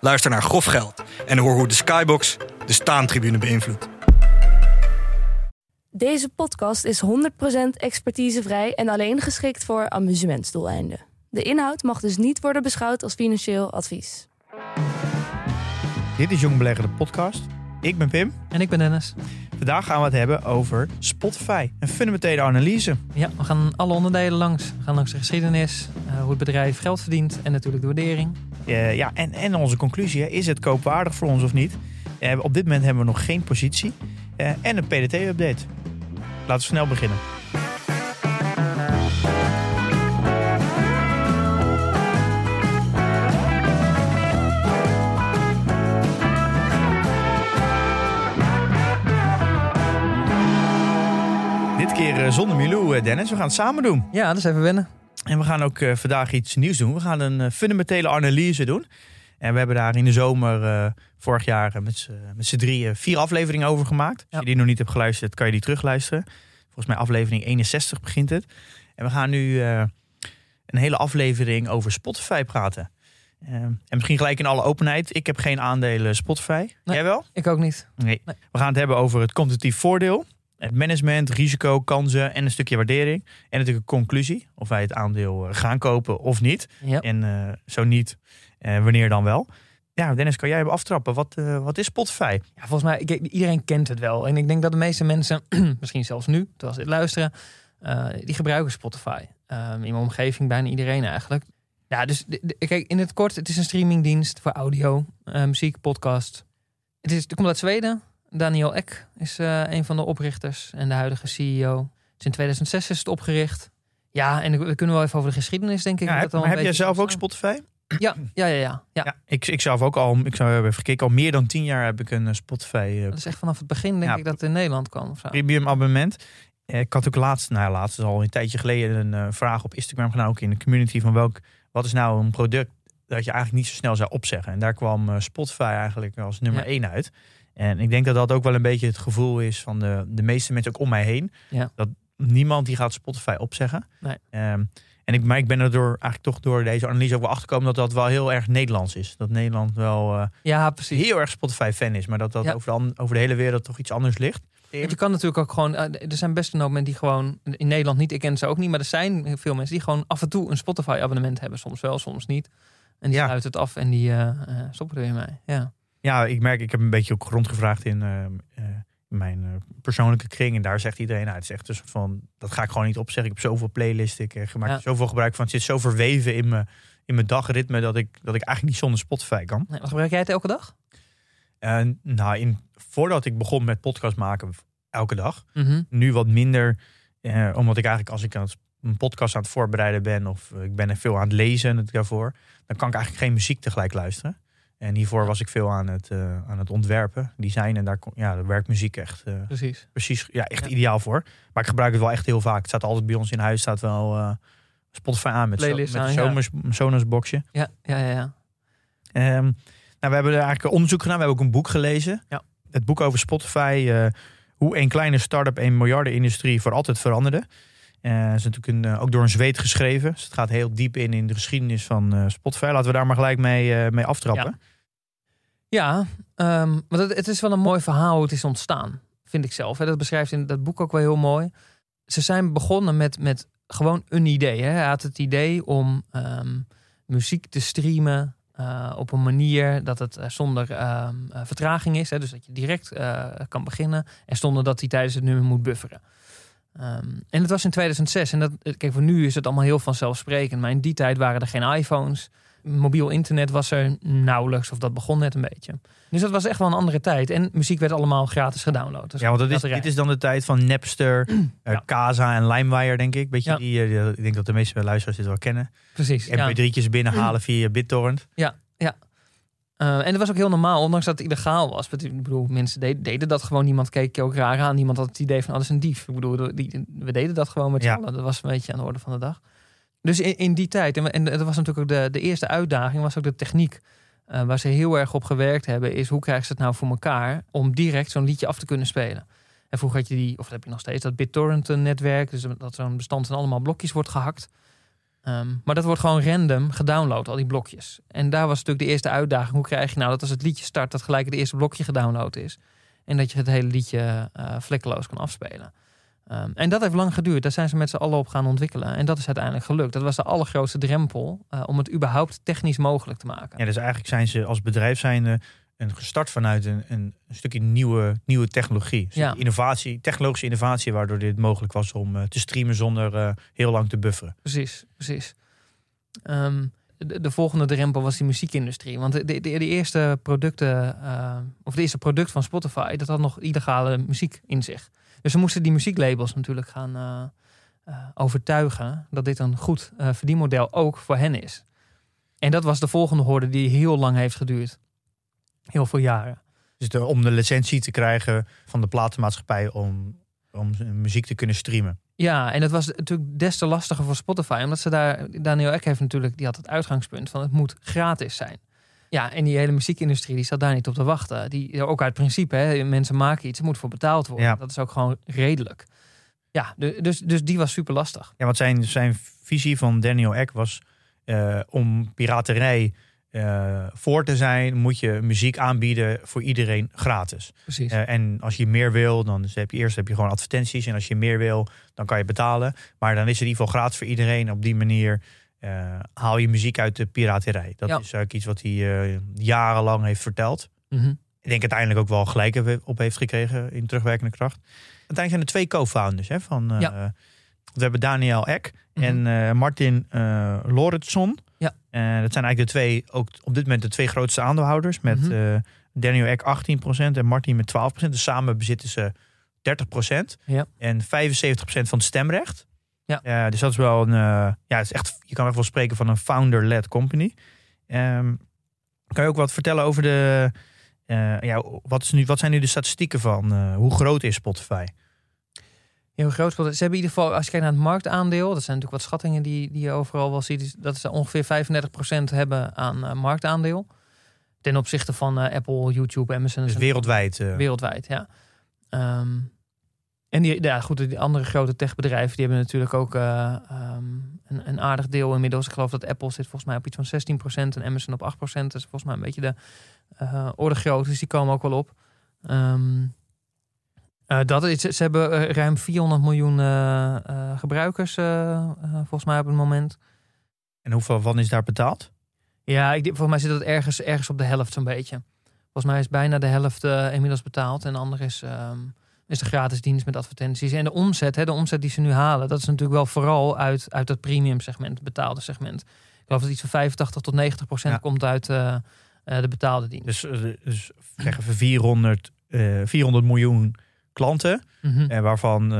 Luister naar Grof Geld en hoor hoe de Skybox de staantribune beïnvloedt. Deze podcast is 100% expertisevrij en alleen geschikt voor amusementsdoeleinden. De inhoud mag dus niet worden beschouwd als financieel advies. Dit is Jong Beleggen, de podcast. Ik ben Pim. En ik ben Dennis. Vandaag gaan we het hebben over Spotify. Een fundamentele analyse. Ja, we gaan alle onderdelen langs. We gaan langs de geschiedenis, uh, hoe het bedrijf geld verdient en natuurlijk de waardering. Uh, ja, en, en onze conclusie, hè, is het koopwaardig voor ons of niet? Uh, op dit moment hebben we nog geen positie. en een PDT-update. Laten we snel beginnen. Keer zonder Milou, Dennis. We gaan het samen doen. Ja, dat is even wennen. En we gaan ook uh, vandaag iets nieuws doen. We gaan een fundamentele analyse doen. En we hebben daar in de zomer uh, vorig jaar met z'n drieën vier afleveringen over gemaakt. Als je die nog niet hebt geluisterd, kan je die terugluisteren. Volgens mij aflevering 61 begint het. En we gaan nu een hele aflevering over Spotify praten. en misschien gelijk in alle openheid. Ik heb geen aandelen Spotify. Nee, Jij wel? Ik ook niet. Nee. nee. We gaan het hebben over het competitief voordeel. Het management, risico, kansen en een stukje waardering. En natuurlijk een conclusie. Of wij het aandeel gaan kopen of niet. Ja. En uh, zo niet, uh, wanneer dan wel. Ja, Dennis, kan jij even aftrappen? Wat, uh, wat is Spotify? Ja, volgens mij, ik, iedereen kent het wel. En ik denk dat de meeste mensen, misschien zelfs nu, terwijl ze dit luisteren, die gebruiken Spotify. in mijn omgeving bijna iedereen eigenlijk. Ja, dus kijk, in het kort, het is een streamingdienst voor audio, muziek, podcast. Het, is, het komt uit Zweden. Daniel Ek is uh, een van de oprichters en de huidige CEO. Dus in 2006 is het opgericht. Ja, en we kunnen wel even over de geschiedenis, denk ik. Ja, maar heb jij zelf ook Spotify? Ja, ja, ja. ja, ja. ja ik, ik zelf ook al, ik zou hebben gekeken, al meer dan tien jaar heb ik een Spotify. Uh, dat is echt vanaf het begin, denk ja, ik, dat het in Nederland kwam. Premium abonnement. Ik had ook laatst, nou laatst is al een tijdje geleden, een uh, vraag op Instagram gedaan, ook in de community, van welk, wat is nou een product dat je eigenlijk niet zo snel zou opzeggen. En daar kwam uh, Spotify eigenlijk als nummer één uit. En ik denk dat dat ook wel een beetje het gevoel is van de, de meeste mensen ook om mij heen. Ja. Dat niemand die gaat Spotify opzeggen. Nee. Um, en ik, maar ik ben er door, eigenlijk toch door deze analyse ook wel achtergekomen dat dat wel heel erg Nederlands is. Dat Nederland wel uh, ja, precies. heel erg Spotify-fan is. Maar dat dat Ja. over, de, an- over de hele wereld toch iets anders ligt. Want je kan natuurlijk ook gewoon. eh, Er zijn best een hoop mensen die gewoon. In Nederland niet, ik ken ze ook niet. Maar er zijn veel mensen die gewoon af en toe een Spotify-abonnement hebben. Soms wel, soms niet. En die Ja. sluiten het af en die eh, eh, stoppen er weer mee. Ja. Ja, ik merk, ik heb een beetje ook rondgevraagd in eh, eh, mijn eh, persoonlijke kring. En daar zegt iedereen, nou, het is echt een soort van, dat ga ik gewoon niet opzeggen. Ik heb zoveel playlists, ik maak Ja. er zoveel gebruik van. Het zit zo verweven in mijn, in mijn dagritme dat ik, dat ik eigenlijk niet zonder Spotify kan. Nee, wat gebruik jij het elke dag? En nou, in, voordat ik begon met podcast maken, elke dag. Mhm. Nu wat minder, omdat ik eigenlijk als ik aan het, een podcast aan het voorbereiden ben of ik ben er veel aan het lezen het daarvoor, dan kan ik eigenlijk geen muziek tegelijk luisteren. En hiervoor was ik veel aan het, eh, aan het ontwerpen, design en daar, kon- ja, daar werkt muziek echt eh, Precies. precies, ja, echt Ja. ideaal voor. Maar ik gebruik het wel echt heel vaak. Het staat altijd bij ons in huis, staat wel eh, Spotify aan met, zo, met aan, een ja. Sonos, boxje. Ja, ja, ja. ja. Ehm, nou, we hebben er eigenlijk onderzoek gedaan. We hebben ook een boek gelezen. Ja. Het boek over Spotify. hoe een kleine start-up een miljardenindustrie voor altijd veranderde. Eh is natuurlijk een, ook door een zweet geschreven. Dus het gaat heel diep in in de geschiedenis van Spotify. Laten we daar maar gelijk mee, mee aftrappen. Ja, ehm, want het, is wel een mooi verhaal hoe het is ontstaan, vind ik zelf. Dat beschrijft in dat boek ook wel heel mooi. Ze zijn begonnen met, met gewoon een idee. Hij had het idee om ehm, muziek te streamen eh, op een manier dat het eh, zonder ehm, eh, vertraging is. Hè. Dus dat je direct kan beginnen en zonder dat hij tijdens het nummer moet bufferen. En het was in 2006. En dat, kijk, voor nu is het allemaal heel vanzelfsprekend. Maar in die tijd waren er geen iPhones. Mobiel internet was er nauwelijks, of dat begon net een beetje. Dus dat was echt wel een andere tijd. En muziek werd allemaal gratis gedownload. Dus Ja, want dat is, dit is dan de tijd van Napster, eh, Ja. Casa en LimeWire, denk ik. Beetje Ja. die, eh, ik denk dat de meeste luisteraars dit wel kennen. Precies. Ja. MP3'tjes binnenhalen via BitTorrent. Uh, en het was ook heel normaal, ondanks dat het illegaal was. Ik bedoel, mensen deden, deden dat gewoon. Niemand keek je ook raar aan. Niemand had het idee van, oh, dat is een dief. Ik bedoel, die, we deden dat gewoon met z'n allen. Dat was een beetje aan de orde van de dag. Dus in, in die tijd, en, en dat was natuurlijk ook de, de eerste uitdaging, was ook de techniek. Uh, waar ze heel erg op gewerkt hebben, is hoe krijgen ze het nou voor elkaar om direct zo'n liedje af te kunnen spelen. En vroeger had je die, of dat heb je nog steeds, dat BitTorrent-netwerk. Dus dat zo'n bestand van allemaal blokjes wordt gehakt. Ehm, maar dat wordt gewoon random gedownload, al die blokjes. En daar was natuurlijk de eerste uitdaging. Hoe krijg je nou dat als het liedje start, dat gelijk het eerste blokje gedownload is. En dat je het hele liedje uh, vlekkeloos kan afspelen. Ehm, en dat heeft lang geduurd. Daar zijn ze met z'n allen op gaan ontwikkelen. En dat is uiteindelijk gelukt. Dat was de allergrootste drempel uh, om het überhaupt technisch mogelijk te maken. Ja, dus eigenlijk zijn ze als bedrijf zijnde een gestart vanuit een, een, stukje nieuwe, nieuwe technologie. Dus ja. innovatie, technologische innovatie, waardoor dit mogelijk was om uh, te streamen zonder uh, heel lang te bufferen. Precies, precies. Um, de, de, volgende drempel was die muziekindustrie. Want de, de, de eerste producten, uh, of de eerste product van Spotify, dat had nog illegale muziek in zich. Dus we moesten die muzieklabels natuurlijk gaan overtuigen dat dit een goed verdienmodel ook voor hen is. En dat was de volgende horde die heel lang heeft geduurd. Heel veel jaren. Dus de, om de licentie te krijgen van de platenmaatschappij om, om muziek te kunnen streamen. Ja, en dat was natuurlijk des te lastiger voor Spotify. Omdat ze daar, Daniel Ek heeft natuurlijk, die had het uitgangspunt van het moet gratis zijn. Ja, en die hele muziekindustrie die zat daar niet op te wachten. Die, ook uit principe, hè, mensen maken iets, er moet voor betaald worden. Ja. Dat is ook gewoon redelijk. Ja, dus, dus die was super lastig. Ja, want zijn, zijn visie van Daniel Ek was uh, om piraterij uh, voor te zijn, moet je muziek aanbieden voor iedereen gratis. Precies. Uh, en als je meer wil, dan heb je eerst heb je gewoon advertenties. En als je meer wil, dan kan je betalen. Maar dan is het in ieder geval gratis voor iedereen. Op die manier haal je muziek uit de piraterij. Dat is eigenlijk iets wat hij jarenlang heeft verteld. Mm -hmm. Ik denk uiteindelijk ook wel gelijk op heeft gekregen in terugwerkende kracht. Uiteindelijk zijn er twee co-founders van. Ja. We hebben Daniel Eck mm -hmm. en Martin Lorenzson. Ja. Uh, dat zijn eigenlijk de twee, ook op dit moment de twee grootste aandeelhouders. Met mm -hmm. uh, Daniel Eck 18% en Martin met 12%. Dus samen bezitten ze 30%. Ja. En 75% van het stemrecht. Ja. Uh, dus dat is wel een, ja, het is echt, je kan echt wel spreken van een founder-led company. Um, kan je ook wat vertellen over de, ja, wat, is nu, wat zijn nu de statistieken van hoe groot is Spotify? heel groot. Ze hebben in ieder geval, als je kijkt naar het marktaandeel, dat zijn natuurlijk wat schattingen die, die je overal wel ziet, dat ze ongeveer 35% hebben aan marktaandeel. Ten opzichte van uh, Apple, YouTube, Amazon. Dus wereldwijd. Uh... Wereldwijd, ja. Um, en die, ja, goed, die andere grote techbedrijven die hebben natuurlijk ook um, een, een, aardig deel inmiddels. Ik geloof dat Apple zit volgens mij op iets van 16% en Amazon op 8%. Dat is volgens mij een beetje de orde groot. Dus die komen ook wel op. Um, uh, dat is, ze hebben ruim 400 miljoen gebruikers, volgens mij op het moment. En hoeveel van is daar betaald? Ja, ik, volgens mij zit dat ergens, ergens op de helft zo'n beetje. Volgens mij is bijna de helft inmiddels betaald. En de andere is, um, is de gratis dienst met advertenties. En de omzet, hè, de omzet die ze nu halen, dat is natuurlijk wel vooral uit, uit dat premium segment, het betaalde segment. Ik geloof dat iets van 85 tot 90 procent ja. komt uit de betaalde dienst. Dus, dus zeggen we 400, 400 miljoen klanten. Mm -hmm. En waarvan, uh,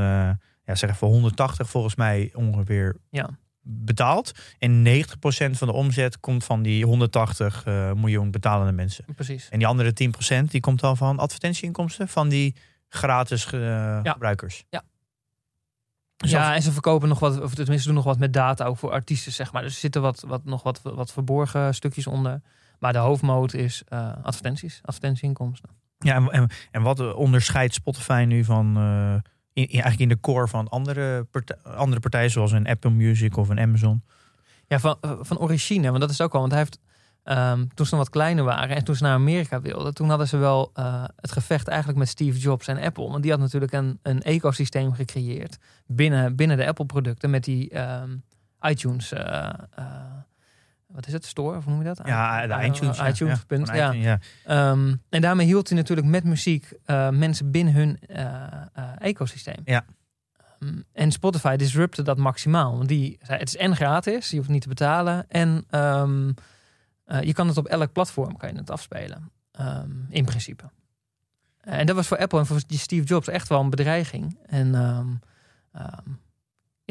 ja, zeg even 180 volgens mij ongeveer ja. betaald. En 90% van de omzet komt van die 180 uh, miljoen betalende mensen. Precies. En die andere 10% die komt dan van advertentieinkomsten van die gratis ja. gebruikers. Ja. Dus ja, en ze verkopen nog wat, of tenminste doen nog wat met data ook voor artiesten, zeg maar. Dus er zitten wat, wat, nog wat, wat verborgen stukjes onder. Maar de hoofdmoot is uh, advertenties, advertentieinkomsten. Ja, en, en, en wat onderscheidt Spotify nu van uh, in, eigenlijk in de core van andere, partij, andere partijen zoals een Apple Music of een Amazon? Ja, van, van origine, want dat is ook al. Want hij heeft um, toen ze nog wat kleiner waren en toen ze naar Amerika wilden, toen hadden ze wel uh, het gevecht eigenlijk met Steve Jobs en Apple. Want die had natuurlijk een, een ecosysteem gecreëerd binnen, binnen de Apple-producten met die um, iTunes. Uh, wat is het, store, of hoe noem je dat? Ja, de iTunes. Uh, iTunes, ja. punt, ja. iTunes, ja. Um, en daarmee hield hij natuurlijk met muziek mensen binnen hun ecosysteem. Ja. En Spotify disrupte dat maximaal. Want die zei, het is en gratis, je hoeft niet te betalen. En um, je kan het op elk platform kan je het afspelen. in principe. En dat was voor Apple en voor Steve Jobs echt wel een bedreiging. En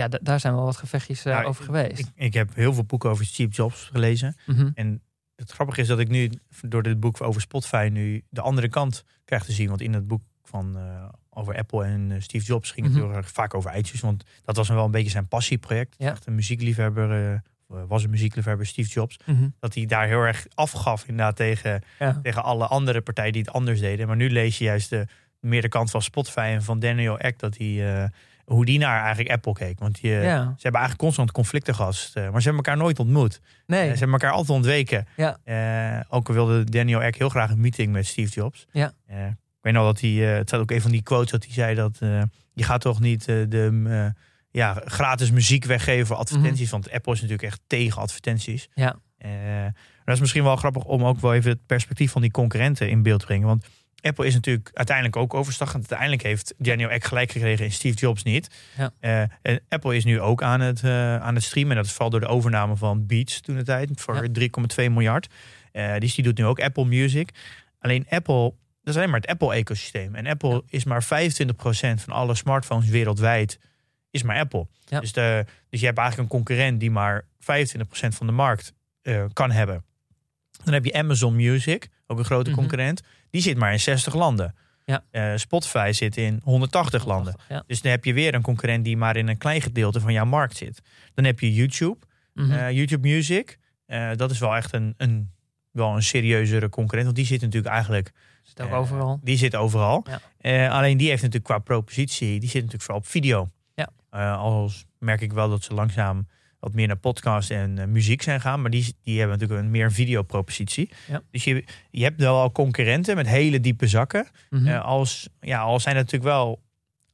ja, daar zijn wel wat gevechtjes uh, over geweest. Ik, ik, heb heel veel boeken over Steve Jobs gelezen. Mm -hmm. En het grappige is dat ik nu door dit boek over Spotify nu de andere kant krijg te zien. Want in het boek van uh, over Apple en Steve Jobs ging het Mhm. heel erg vaak over iTunes. Want dat was wel een beetje zijn passieproject. Ja. Echt een muziekliefhebber, was een muziekliefhebber, Steve Jobs. Mhm. Dat hij daar heel erg afgaf inderdaad tegen, Ja. tegen alle andere partijen die het anders deden. Maar nu lees je juist de, meer de kant van Spotify en van Daniel Ek. Dat hij, uh, hoe die naar eigenlijk Apple keek. Want die, ja. ze hebben eigenlijk constant conflicten gehad. Uh, maar ze hebben elkaar nooit ontmoet. Nee. Ze hebben elkaar altijd ontweken. Ja. Uh, ook al wilde Daniel Ek heel graag een meeting met Steve Jobs. Ja. Uh, ik weet nog dat hij, het staat ook een van die quotes dat hij zei dat je gaat toch niet de ja, gratis muziek weggeven voor advertenties. Mhm. Want Apple is natuurlijk echt tegen advertenties. Ja. Uh, dat is misschien wel grappig om ook wel even het perspectief van die concurrenten in beeld te brengen. Want Apple is natuurlijk uiteindelijk ook overstagend. Uiteindelijk heeft Daniel Ek gelijk gekregen en Steve Jobs niet. Ja. Uh, en Apple is nu ook aan het, uh, aan het streamen. En dat is vooral door de overname van Beats toen de tijd. Voor Ja. 3,2 miljard. Uh, dus die doet nu ook Apple Music. Alleen Apple, dat is alleen maar het Apple-ecosysteem. En Apple Ja. is maar 25% van alle smartphones wereldwijd. Is maar Apple. Ja. Dus, de, dus je hebt eigenlijk een concurrent die maar 25% van de markt uh, kan hebben. Dan heb je Amazon Music, ook een grote Mhm. concurrent. Die zit maar in 60 landen. Ja. Uh, Spotify zit in 180 landen. Ja. Dus dan heb je weer een concurrent die maar in een klein gedeelte van jouw markt zit. Dan heb je YouTube, Mhm. uh, YouTube Music. Dat is wel echt een, een, wel een serieuzere concurrent. Want die zit natuurlijk eigenlijk... Zit ook uh, overal. Die zit overal. Ja. Uh, alleen die heeft natuurlijk qua propositie... die zit natuurlijk vooral op video. Uh, als merk ik wel dat ze langzaam wat meer naar podcast en uh, muziek zijn gaan. Maar die, die hebben natuurlijk een meer videopropositie. Ja. Dus je, je hebt wel al concurrenten met hele diepe zakken. Mhm. Uh, als, ja, al zijn natuurlijk wel...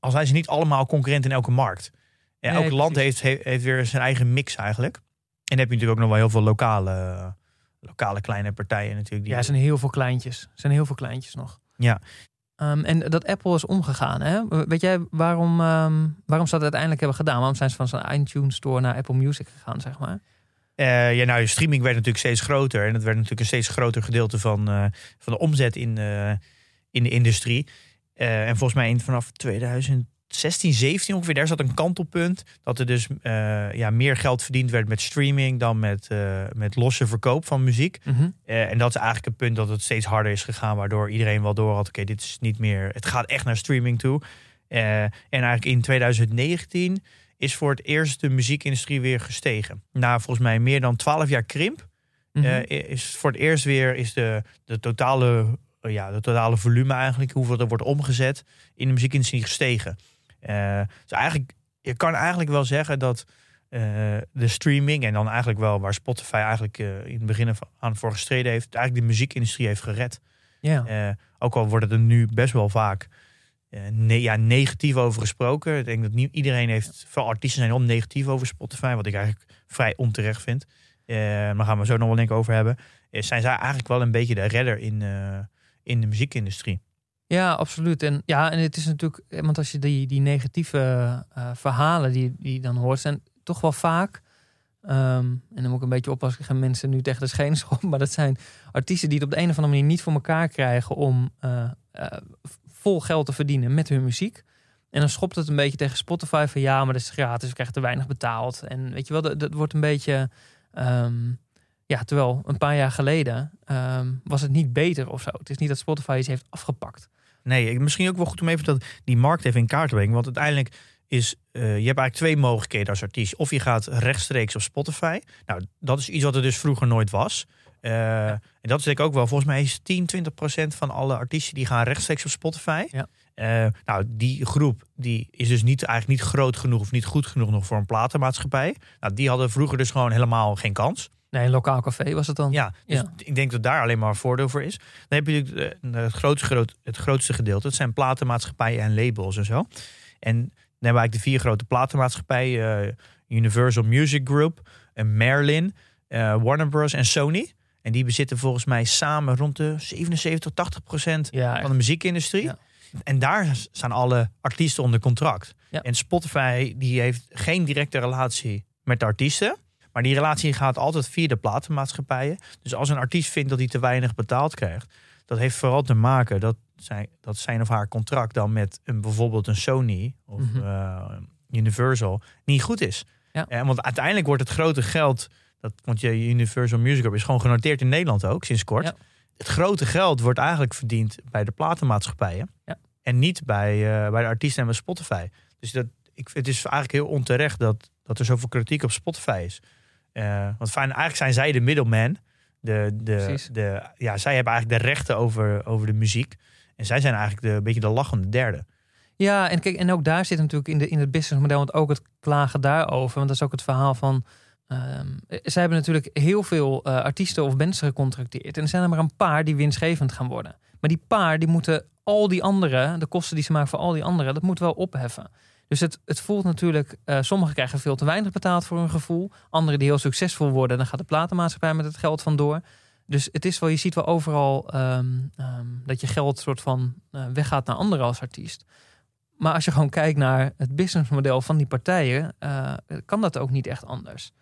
Al zijn ze niet allemaal concurrenten in elke markt. Nee, elk land heeft, heeft weer zijn eigen mix eigenlijk. En dan heb je natuurlijk ook nog wel heel veel lokale, lokale kleine partijen natuurlijk. Die Ja, er zijn heel veel kleintjes. Er zijn heel veel kleintjes nog. Ja. Ehm, en dat Apple is omgegaan. Hè? Weet jij waarom, ehm, waarom ze dat uiteindelijk hebben gedaan? Waarom zijn ze van zijn iTunes Store naar Apple Music gegaan, zeg maar? Uh, ja, nou, de streaming werd natuurlijk steeds groter. En het werd natuurlijk een steeds groter gedeelte van, uh, van de omzet in, uh, in de industrie. En volgens mij vanaf 2016, 17 ongeveer, daar zat een kantelpunt. Dat er dus uh, ja, meer geld verdiend werd met streaming dan met, uh, met losse verkoop van muziek. Mhm. Uh, en dat is eigenlijk een punt dat het steeds harder is gegaan. Waardoor iedereen wel door had, oké, dit is niet meer... Het gaat echt naar streaming toe. En eigenlijk in 2019 is voor het eerst de muziekindustrie weer gestegen. Na volgens mij meer dan 12 jaar krimp... Mhm. Is voor het eerst weer is de, de totale ja, de totale volume eigenlijk, hoeveel er wordt omgezet in de muziekindustrie gestegen. Dus eigenlijk, je kan eigenlijk wel zeggen dat uh, de streaming en dan eigenlijk wel waar Spotify eigenlijk uh, in het begin aan voor gestreden heeft, eigenlijk de muziekindustrie heeft gered. Ja. Uh, ook al wordt er nu best wel vaak ne ja, negatief over gesproken. Ik denk dat niet iedereen heeft, veel artiesten zijn om negatief over Spotify, wat ik eigenlijk vrij onterecht vind. Daar gaan we zo nog wel denk over hebben. Zijn zij eigenlijk wel een beetje de redder in, in de muziekindustrie? Ja, absoluut. En ja, en het is natuurlijk, want als je die, die negatieve uh, verhalen die, die dan hoort, zijn toch wel vaak. Um, en dan moet ik een beetje oppassen, ik mensen nu tegen de schenen schoppen. Maar dat zijn artiesten die het op de een of andere manier niet voor elkaar krijgen om uh, vol geld te verdienen met hun muziek. En dan schopt het een beetje tegen Spotify van ja, maar dat is gratis, we krijgen te weinig betaald. En weet je wel, dat, dat wordt een beetje. Um, ja, terwijl een paar jaar geleden um, was het niet beter of zo. Het is niet dat Spotify iets heeft afgepakt. Nee, misschien ook wel goed om even dat, die markt even in kaart te brengen. Want uiteindelijk is, uh, je hebt eigenlijk twee mogelijkheden als artiest. Of je gaat rechtstreeks op Spotify. Nou, dat is iets wat er dus vroeger nooit was. Uh, ja. En dat is denk ik ook wel. Volgens mij is 10, 20 procent van alle artiesten die gaan rechtstreeks op Spotify. Ja. Uh, nou, die groep die is dus niet, eigenlijk niet groot genoeg of niet goed genoeg nog voor een platenmaatschappij. Nou, die hadden vroeger dus gewoon helemaal geen kans. Nee, een lokaal café was het dan. Ja, dus Ja. ik denk dat daar alleen maar een voordeel voor is. Dan heb je natuurlijk eh, het grootste, groot, het grootste gedeelte. Dat zijn platenmaatschappijen en labels en zo. En dan hebben we eigenlijk de vier grote platenmaatschappijen. eh, Universal Music Group, en Merlin, eh, Warner Bros. en Sony. En die bezitten volgens mij samen rond de 77, 80 procent Ja, van de muziekindustrie. Ja. En daar staan alle artiesten onder contract. Ja. En Spotify die heeft geen directe relatie met de artiesten. Maar die relatie gaat altijd via de platenmaatschappijen. Dus als een artiest vindt dat hij te weinig betaald krijgt, dat heeft vooral te maken dat zijn, dat zijn of haar contract dan met een, bijvoorbeeld een Sony of Mhm. uh, Universal niet goed is. Ja. Eh, want uiteindelijk wordt het grote geld Dat, want je Universal Music Group is gewoon genoteerd in Nederland ook, sinds kort. Ja. Het grote geld wordt eigenlijk verdiend bij de platenmaatschappijen. Ja. En niet bij, eh, bij de artiesten en bij Spotify. Dus dat, ik, het is eigenlijk heel onterecht dat, dat er zoveel kritiek op Spotify is. Eh, want fijn, eigenlijk zijn zij de middleman. De, de, de, ja, zij hebben eigenlijk de rechten over, over de muziek. En zij zijn eigenlijk de, een beetje de lachende derde. Ja, en kijk, en ook daar zit natuurlijk in, de, in het businessmodel, want ook het klagen daarover. Want dat is ook het verhaal van. ehm zij hebben natuurlijk heel veel eh, artiesten of bands gecontracteerd. En er zijn er maar een paar die winstgevend gaan worden. Maar die paar die moeten al die anderen, de kosten die ze maken voor al die anderen, dat moet wel opheffen. Dus het, het voelt natuurlijk, eh, sommigen krijgen veel te weinig betaald voor hun gevoel. Anderen die heel succesvol worden, dan gaat de platenmaatschappij met het geld vandoor. Dus het is wel, je ziet wel overal ehm, ehm, dat je geld soort van eh, weggaat naar anderen als artiest. Maar als je gewoon kijkt naar het businessmodel van die partijen, eh, kan dat ook niet echt anders.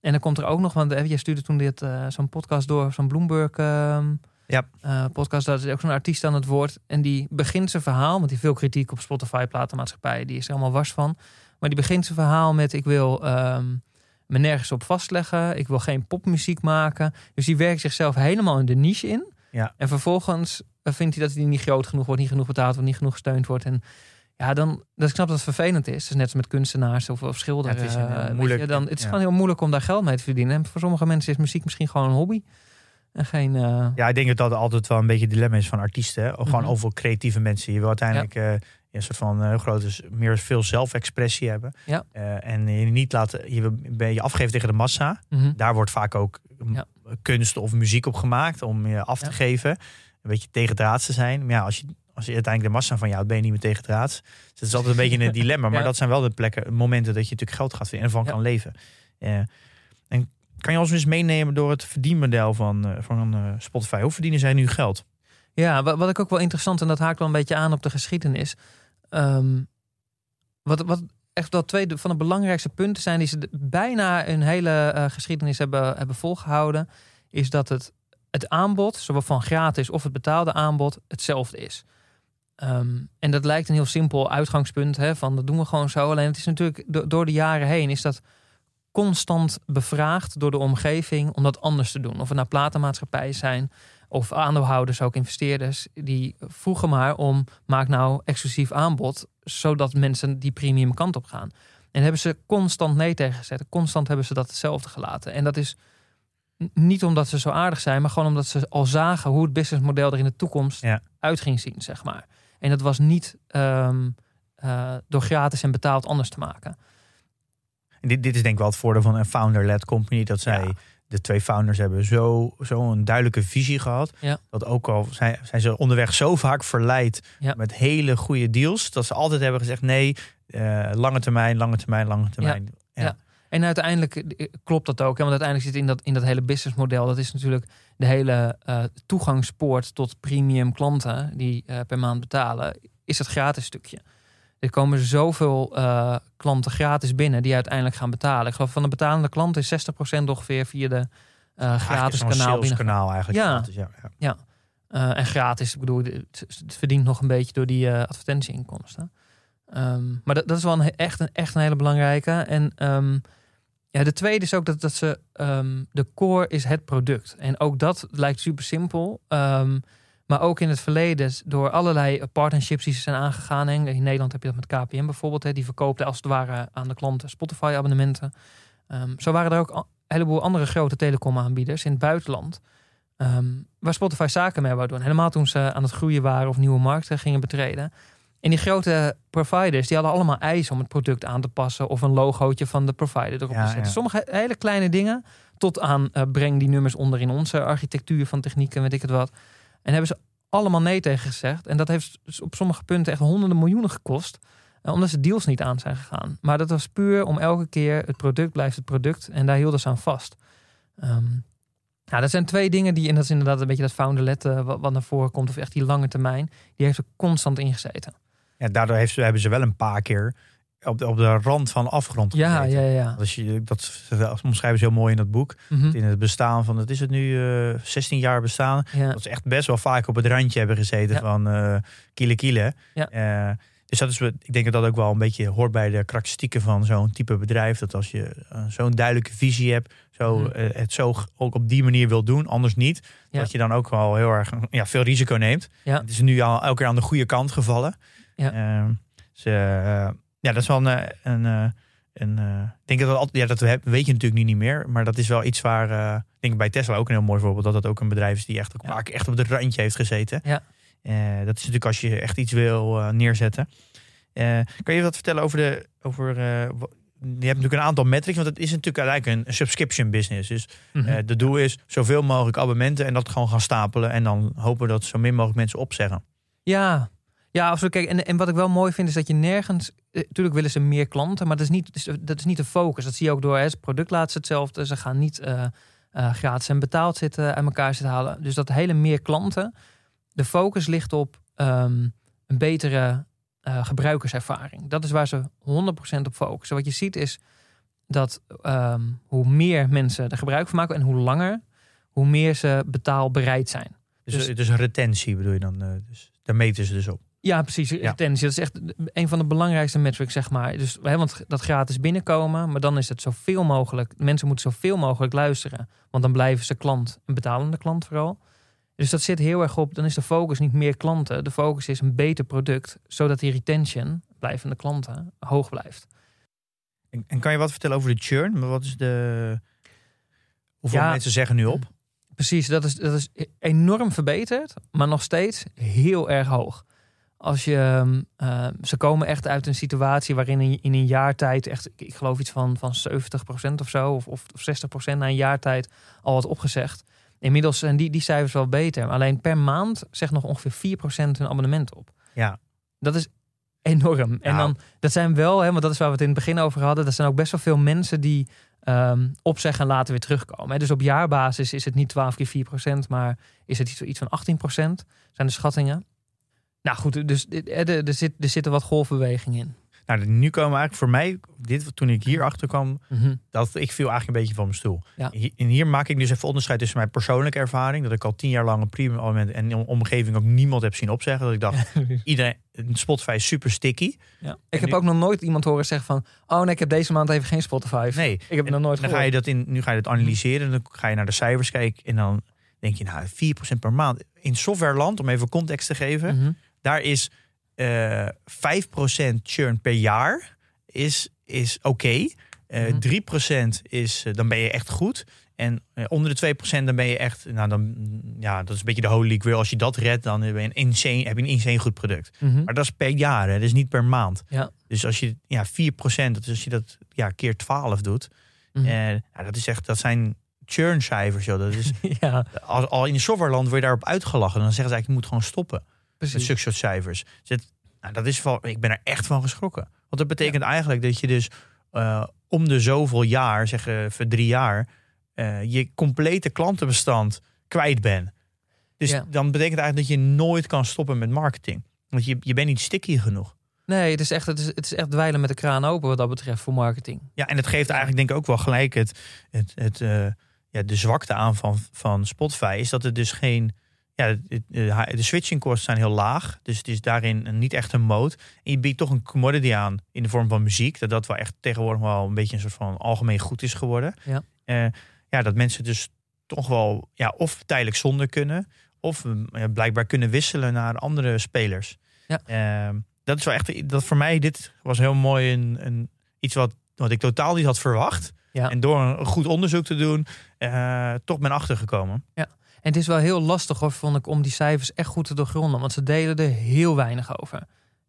En dan komt er ook nog, want jij stuurde toen dit zo'n podcast door, zo'n Bloomberg ehm, Ja. eh, podcast, daar is ook zo'n artiest aan het woord. En die begint zijn verhaal, want die veel kritiek op Spotify, platenmaatschappij, die is er allemaal wars van. Maar die begint zijn verhaal met ik wil ehm, me nergens op vastleggen, ik wil geen popmuziek maken. Dus die werkt zichzelf helemaal in de niche in. Ja. En vervolgens eh, vindt hij dat hij niet groot genoeg wordt, niet genoeg betaald wordt, niet genoeg gesteund wordt. En ja, dan, dat ik snap dat het vervelend is. Is net als met kunstenaars of, of schilderen. Ja, het is een, eh, moeilijk- je, dan, het is ja. gewoon heel moeilijk om daar geld mee te verdienen. En voor sommige mensen is muziek misschien gewoon een hobby. En geen... eh, Ja, ik denk dat dat altijd wel een beetje het dilemma is van artiesten. Hè? Gewoon Mhm. overal creatieve mensen. Je wil uiteindelijk eh, een soort van heel grote, meer veel zelfexpressie hebben. Ja. En je niet laten, je ben je afgeven tegen de massa. mhm. Daar wordt vaak ook mm, Ja. kunst of muziek op gemaakt om je af te Ja. geven. Een beetje tegendraads te zijn. Maar ja, als je, als je uiteindelijk de massa van jou ben je niet meer tegendraads. Dus het is altijd een beetje een dilemma. Maar Ja. dat zijn wel de plekken, momenten dat je natuurlijk geld gaat verdienen en Ja. kan leven. En kan je ons eens meenemen door het verdienmodel van, eh, van eh, Spotify? Hoe verdienen zij nu geld? Ja, wat, wat ik ook wel interessant, en dat haakt wel een beetje aan op de geschiedenis. Ehm, wat, wat echt wel twee van de belangrijkste punten zijn die ze bijna hun hele eh, geschiedenis hebben, hebben volgehouden, is dat het, het aanbod, zowel van gratis of het betaalde aanbod, hetzelfde is. Ehm, en dat lijkt een heel simpel uitgangspunt, hè, van dat doen we gewoon zo. Alleen het is natuurlijk do- door de jaren heen is dat constant bevraagd door de omgeving om dat anders te doen. Of het nou platenmaatschappijen zijn, of aandeelhouders, ook investeerders, die vroegen maar om maak nou exclusief aanbod, zodat mensen die premium kant op gaan. En hebben ze constant nee tegen gezet. Constant hebben ze dat hetzelfde gelaten. En dat is niet omdat ze zo aardig zijn, maar gewoon omdat ze al zagen hoe het businessmodel er in de toekomst Ja. uit ging zien, zeg maar. En dat was niet ehm, eh, door gratis en betaald anders te maken. En dit, dit is denk ik wel het voordeel van een founder-led company. Dat zij, Ja. de twee founders hebben zo, zo een duidelijke visie gehad. Ja. Dat ook al zijn, zijn ze onderweg zo vaak verleid Ja. met hele goede deals. Dat ze altijd hebben gezegd nee, eh, lange termijn, lange termijn, lange termijn. Ja. En uiteindelijk eh, klopt dat ook. Hè? Want uiteindelijk zit in dat, in dat hele businessmodel. Dat is natuurlijk de hele eh, toegangspoort tot premium klanten die per maand betalen. Is het gratis stukje. Er komen zoveel eh, klanten gratis binnen die uiteindelijk gaan betalen. Ik geloof van de betalende klanten is 60% ongeveer via de eh, gratis kanaal sales binnen. kanaal eigenlijk. Ja. gratis, ja, ja. Eh, en gratis, ik bedoel, het, het verdient nog een beetje door die advertentieinkomsten. Ehm, maar dat, dat is wel een, echt, een, echt een hele belangrijke. En ehm, ja, de tweede is ook dat, dat ze, ehm, de core is het product. En ook dat lijkt super simpel. Maar ook in het verleden, door allerlei partnerships die ze zijn aangegaan. In Nederland heb je dat met KPN bijvoorbeeld. Hè, die verkoopte als het ware aan de klanten Spotify-abonnementen. Ehm, zo waren er ook een heleboel andere grote telecomaanbieders in het buitenland. Ehm, waar Spotify zaken mee wou doen. Helemaal toen ze aan het groeien waren of nieuwe markten gingen betreden. En die grote providers, die hadden allemaal eisen om het product aan te passen. Of een logootje van de provider erop Ja, te zetten. ja. Sommige hele kleine dingen. Tot aan eh, breng die nummers onder in onze architectuur van techniek en weet ik het wat. En hebben ze allemaal nee tegen gezegd. En dat heeft op sommige punten echt honderden miljoenen gekost. eh, omdat ze deals niet aan zijn gegaan. Maar dat was puur om elke keer het product blijft het product. En daar hielden ze aan vast. Ehm, nou, dat zijn twee dingen die, en dat inderdaad een beetje dat founder-led eh, wat, naar voren komt, of echt die lange termijn, die heeft er constant in gezeten. Ja, daardoor heeft hebben ze wel een paar keer op de, op de rand van afgrond Ja, ja, ja. Als je, dat omschrijven ze heel mooi in dat boek. Mhm. In het bestaan van, het is het nu, eh 16 jaar bestaan. ja. Dat ze echt best wel vaak op het randje hebben gezeten Ja. van eh kiele kiele. Ja. Eh, Dus dat is, ik denk dat dat ook wel een beetje hoort bij de karakteristieken van zo'n type bedrijf. Dat als je eh, zo'n duidelijke visie hebt, zo, Mhm. eh, het zo ook op die manier wil doen, anders niet. Dat je dan ook wel heel erg ja, veel risico neemt. Ja. Het is nu al elke keer aan de goede kant gevallen. Ja. Dus, eh, ja, dat is wel een. eh, een, eh, een eh, ik denk dat dat altijd, ja, dat we hebben, weet je natuurlijk nu niet meer. Maar dat is wel iets waar, ik denk bij Tesla ook een heel mooi voorbeeld. Dat dat ook een bedrijf is die echt ook Ja. vaak echt op het randje heeft gezeten. Ja. Dat is natuurlijk als je echt iets wil neerzetten. Kan je wat vertellen over de. Over, je hebt natuurlijk een aantal metrics, want het is natuurlijk uiteindelijk een, subscription business. Dus eh de doel is zoveel mogelijk abonnementen en dat gewoon gaan stapelen. En dan hopen dat zo min mogelijk mensen opzeggen. Ja, ja absoluut. Kijk, en, en wat ik wel mooi vind is dat je nergens. eh, Tuurlijk willen ze meer klanten, maar dat is niet, dat is- dat is niet de focus. Dat zie je ook door hè, het product laat ze hetzelfde. Ze gaan niet eh, eh, gratis en betaald zitten uit elkaar zitten halen. Dus dat hele meer klanten. De focus ligt op ehm, een betere eh, gebruikerservaring. Dat is waar ze 100% op focussen. Wat je ziet is dat ehm, hoe meer mensen er gebruik van maken en hoe langer, hoe meer ze betaalbereid zijn. Dus, Dus- dus, retentie bedoel je dan. eh, dus, daar meten ze dus op. Ja, precies. Retentie. Dat is echt een van de belangrijkste metrics, zeg maar. Dus, hè, want dat gratis binnenkomen, maar dan is het zoveel mogelijk. Mensen moeten zoveel mogelijk luisteren. Want dan blijven ze klant, een betalende klant vooral. Dus dat zit heel erg op, dan is de focus niet meer klanten. De focus is een beter product, zodat die retention, blijvende klanten, hoog blijft. En, en kan je wat vertellen over de churn? Maar Wat is de. Hoeveel Ja. mensen zeggen nu op? Precies, dat is, dat is enorm verbeterd, maar nog steeds heel erg hoog. Als je, ehm, eh, ze komen echt uit een situatie waarin in, in een jaar tijd, echt, ik- ik geloof iets van, van 70% of zo, of, of, of 60% na een jaar tijd al wat opgezegd. Inmiddels zijn die, die cijfers wel beter. Alleen per maand zegt nog ongeveer 4% hun abonnement op. Ja. Dat is enorm. En Nou. dan, dat zijn wel, hè, want dat is waar we het in het begin over hadden. Dat zijn ook best wel veel mensen die ehm, opzeggen en later weer terugkomen. Hè. Dus op jaarbasis is het niet 12 keer 4% maar is het iets, iets van 18% zijn de schattingen. Nou goed, dus er, er, zit, er zit er wat golfbeweging in. Nou, nu komen eigenlijk voor mij, dit, toen ik hier achter kwam, dat ik viel eigenlijk een beetje van mijn stoel. Ja. Hier- En hier maak ik dus even onderscheid tussen mijn persoonlijke ervaring, dat ik al tien jaar lang een premium abonnement en in omgeving ook niemand heb zien opzeggen. Dat ik dacht, iedereen, Spotify is super sticky. Ja. Ik heb nu- ook nog nooit iemand horen zeggen van... oh nee, ik heb deze maand even geen Spotify. Nee, Ik heb nog nooit dan ga je dat in, nu ga je dat analyseren, dan ga je naar de cijfers kijken en dan denk je, nou, 4% per maand. In softwareland, om even context te geven, Mhm. Daar is eh 5% churn per jaar is, is oké. Eh, Mhm. 3% is, eh, dan ben je echt goed. En onder de 2% dan ben je echt, nou dan, mm, ja, dat is een beetje de holy grail. Als je dat redt, dan ben je een insane, heb je een insane goed product. Mhm. Maar dat is per jaar, hè, dat is niet per maand. Ja. Dus als je, ja, 4%, dat is als je dat ja, keer 12 doet. Mhm. eh, dat is echt, dat zijn churn cijfers, joh. Dat is, ja, als, al in de softwareland word je daarop uitgelachen. Dan zeggen ze eigenlijk, je moet gewoon stoppen precies. zulke soort cijfers. Het- nou, dat is wel, ik ben er echt van geschrokken. Want dat betekent eigenlijk dat je dus eh, om de zoveel jaar, zeg voor drie jaar, eh, je complete klantenbestand kwijt bent. Dus Ja. dan betekent eigenlijk dat je nooit kan stoppen met marketing. Want je, je bent niet sticky genoeg. Nee, het is, echt, het, is, het is echt dweilen met de kraan open wat dat betreft voor marketing. Ja, en het geeft eigenlijk denk ik ook wel gelijk het, het, het, eh, ja, de zwakte aan van, van Spotify. Is dat het dus geen... Ja, het- de, switchingkosten zijn heel laag. Dus het is daarin niet echt een moot. En je biedt toch een commodity aan in de vorm van muziek. Dat dat wel echt tegenwoordig wel een beetje een soort van algemeen goed is geworden. Ja. Eh, ja, dat mensen dus toch wel ja, of tijdelijk zonder kunnen. Of eh, blijkbaar kunnen wisselen naar andere spelers. Ja. Ehm, dat is wel echt, dat voor mij, dit was heel mooi een, een, iets wat, wat ik totaal niet had verwacht. Ja. En door een goed onderzoek te doen, eh, toch ben achtergekomen. En het is wel heel lastig, hoor, vond ik, om die cijfers echt goed te doorgronden. Want ze delen er heel weinig over.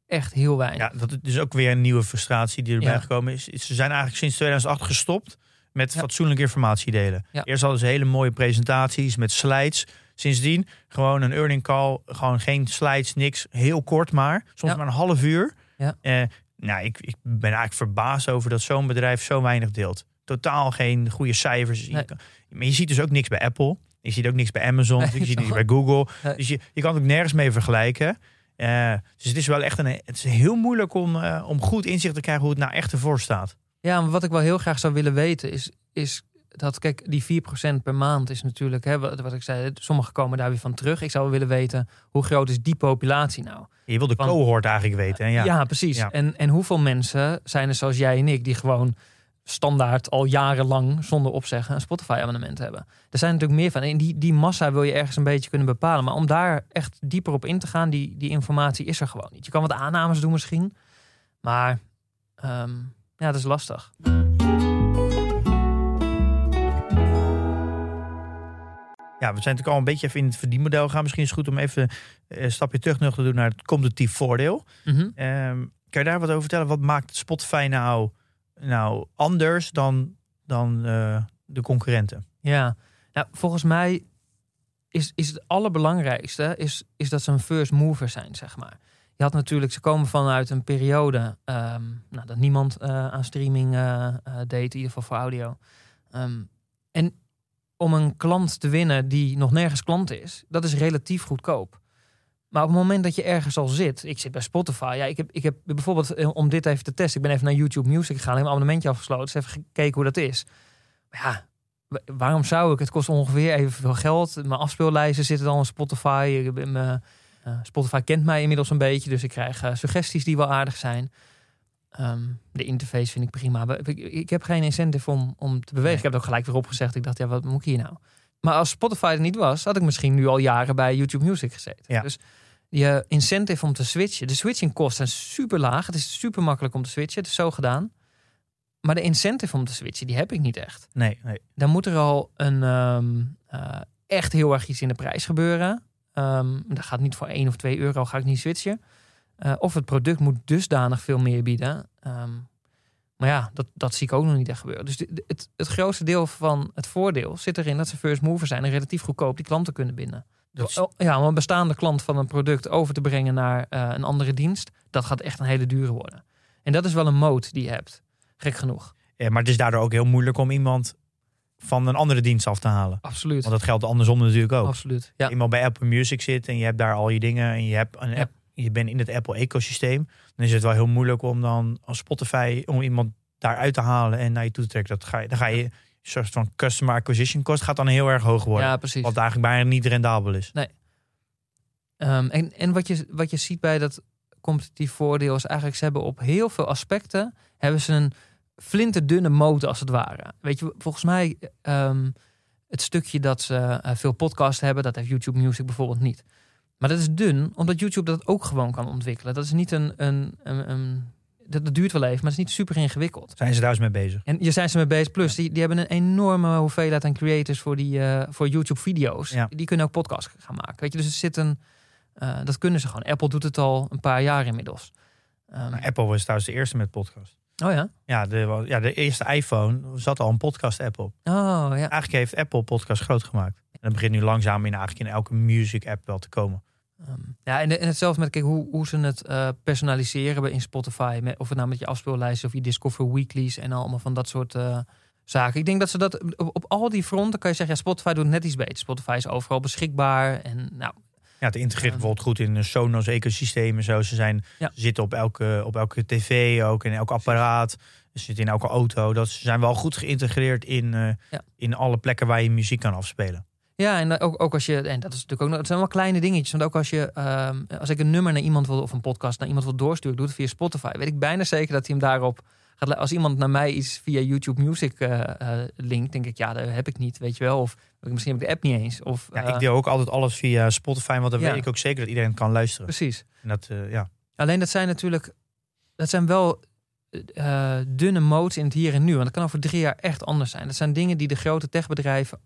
Echt heel weinig. Ja, dat is ook weer een nieuwe frustratie die erbij Ja. gekomen is. Ze zijn eigenlijk sinds 2008 gestopt met Ja. fatsoenlijke informatie delen. Ja. Eerst hadden ze hele mooie presentaties met slides. Sindsdien gewoon een earning call, gewoon geen slides, niks. Heel kort maar, soms maar een half uur. Ja. Eh, nou, ik, ik ben eigenlijk verbaasd over dat zo'n bedrijf zo weinig deelt. Totaal geen goede cijfers. Nee. Maar je ziet dus ook niks bij Apple. Je ziet ook niks bij Amazon. Je ziet niks bij Google. Dus je, je kan het ook nergens mee vergelijken. Eh, dus het is wel echt een, het is heel moeilijk om, eh, om goed inzicht te krijgen hoe het nou echt ervoor staat. Ja, maar wat ik wel heel graag zou willen weten is, is dat, kijk, die 4% per maand is natuurlijk, hè, wat, wat ik zei, sommigen komen daar weer van terug. Ik zou willen weten, hoe groot is die populatie nou? Je wil de Van- cohort eigenlijk weten. hè? Ja. Ja, precies. Ja. En, en hoeveel mensen zijn er zoals jij en ik, die gewoon standaard al jarenlang zonder opzeggen een Spotify-abonnement hebben? Er zijn natuurlijk meer van. En die, die massa wil je ergens een beetje kunnen bepalen. Maar om daar echt dieper op in te gaan, die, die informatie is er gewoon niet. Je kan wat aannames doen misschien, maar ehm, ja, dat is lastig. Ja, we zijn natuurlijk al een beetje even in het verdienmodel gaan. Misschien is het goed om even eh, een stapje terug nog te doen naar het competitief voordeel. Ehm, kan je daar wat over vertellen? Wat maakt Spotify nou, nou anders dan, dan eh, de concurrenten? Ja, nou, volgens mij is, is het allerbelangrijkste is, is dat ze een first mover zijn, zeg maar. Je had natuurlijk, ze komen vanuit een periode ehm, nou, dat niemand eh, aan streaming eh, deed, in ieder geval voor audio. Ehm, en om een klant te winnen die nog nergens klant is, dat is relatief goedkoop. Maar op het moment dat je ergens al zit, ik zit bij Spotify, ja, ik heb, ik heb bijvoorbeeld eh, om dit even te testen, ik ben even naar YouTube Music gegaan, ik heb een abonnementje afgesloten, dus even gekeken hoe dat is. Maar ja, Wa- waarom zou ik? Het kost ongeveer evenveel geld. Mijn afspeellijsten zitten dan in Spotify. Ik ben, eh, Spotify kent mij inmiddels een beetje, dus ik krijg eh, suggesties die wel aardig zijn. Ehm, de interface vind ik prima. Maar ik, ik heb geen incentive om, om te bewegen. Nee. Ik heb het ook gelijk weer opgezegd. Ik dacht, ja, wat moet ik hier nou? Maar als Spotify er niet was, had ik misschien nu al jaren bij YouTube Music gezeten. Ja. Dus je incentive om te switchen. De switching kosten zijn super laag. Het is super makkelijk om te switchen. Het is zo gedaan. Maar de incentive om te switchen, die heb ik niet echt Nee, nee. dan moet er al een ehm, eh, echt heel erg iets in de prijs gebeuren. Ehm dat gaat niet voor 1 of 2 euro, ga ik niet switchen. Eh, of het product moet dusdanig veel meer bieden. Ehm, maar ja, dat, dat zie ik ook nog niet echt gebeuren. Dus de- het, het grootste deel van het voordeel zit erin dat ze first mover zijn en relatief goedkoop die klanten kunnen binden. Oh, Ja, om een bestaande klant van een product over te brengen naar eh, een andere dienst, dat gaat echt een hele dure worden. En dat is wel een moot die je hebt. Gek genoeg. Ja, maar het is daardoor ook heel moeilijk om iemand van een andere dienst af te halen. Absoluut. Want dat geldt andersom natuurlijk ook. Absoluut. Ja. Iemand bij Apple Music zit en je hebt daar al je dingen en je, hebt een app, je bent in het Apple-ecosysteem, dan is het wel heel moeilijk om dan als Spotify om iemand daaruit te halen en naar je toe te trekken. Dat ga je, dan ga je een soort van customer acquisition cost gaat dan heel erg hoog worden. ja, precies. Wat eigenlijk bijna niet rendabel is. Ehm, en en wat, je, wat je ziet bij dat competitief voordeel is eigenlijk, ze hebben op heel veel aspecten hebben ze een flinterdunne motor als het ware. Weet je, volgens mij ehm, het stukje dat ze eh, veel podcasts hebben, dat heeft YouTube Music bijvoorbeeld niet. Maar dat is dun, omdat YouTube dat ook gewoon kan ontwikkelen. Dat is niet een, een, een, een- dat, dat duurt wel even, maar het is niet super ingewikkeld. Zijn ze daar eens mee bezig? En je zijn ze mee bezig. Plus, die, die hebben een enorme hoeveelheid aan creators voor, die, eh, voor YouTube-video's. Ja. Die kunnen ook podcasts gaan maken. Weet je, dus er zit een. eh, dat kunnen ze gewoon. Apple doet het al een paar jaar inmiddels. Nou, Apple was trouwens de eerste met podcast. oh ja? Ja de, ja, de eerste iPhone zat al een podcast-app op. Oh ja. Eigenlijk heeft Apple podcast groot gemaakt. En dat begint nu langzaam in, eigenlijk in elke music-app wel te komen. Ehm, ja, en, en hetzelfde met kijk, hoe, hoe ze het eh, personaliseren bij in Spotify. Met, of het nou met je afspeellijst of je Discover Weeklies en allemaal van dat soort eh, zaken. Ik denk dat ze dat op, op al die fronten kan je zeggen, ja, Spotify doet net iets beter. Spotify is overal beschikbaar. En nou, Ja, het integreert Ja. bijvoorbeeld goed in de Sonos ecosysteem en zo. Ze, zijn, Ja. ze zitten op elke, op elke tv ook, in elk apparaat. Ze zitten in elke auto. Dat, ze zijn wel goed geïntegreerd in, eh, Ja. in alle plekken waar je muziek kan afspelen. Ja, en ook, ook als je, en dat is natuurlijk ook nog, het zijn wel kleine dingetjes. Want ook als je, ehm, als ik een nummer naar iemand wil, of een podcast naar iemand wil doorsturen, ik doe het via Spotify, weet ik bijna zeker dat hij hem daarop gaat. Als iemand naar mij iets via YouTube Music eh, eh, linkt, denk ik, ja, dat heb ik niet, weet je wel. Of misschien heb ik de app niet eens. Of, Ja, eh, ik deel ook altijd alles via Spotify, want dan Ja. weet ik ook zeker dat iedereen kan luisteren. Precies. En dat, eh, ja. Alleen dat zijn natuurlijk, dat zijn wel eh, dunne modes in het hier en nu. Want dat kan over drie jaar echt anders zijn. Dat zijn dingen die de grote techbedrijven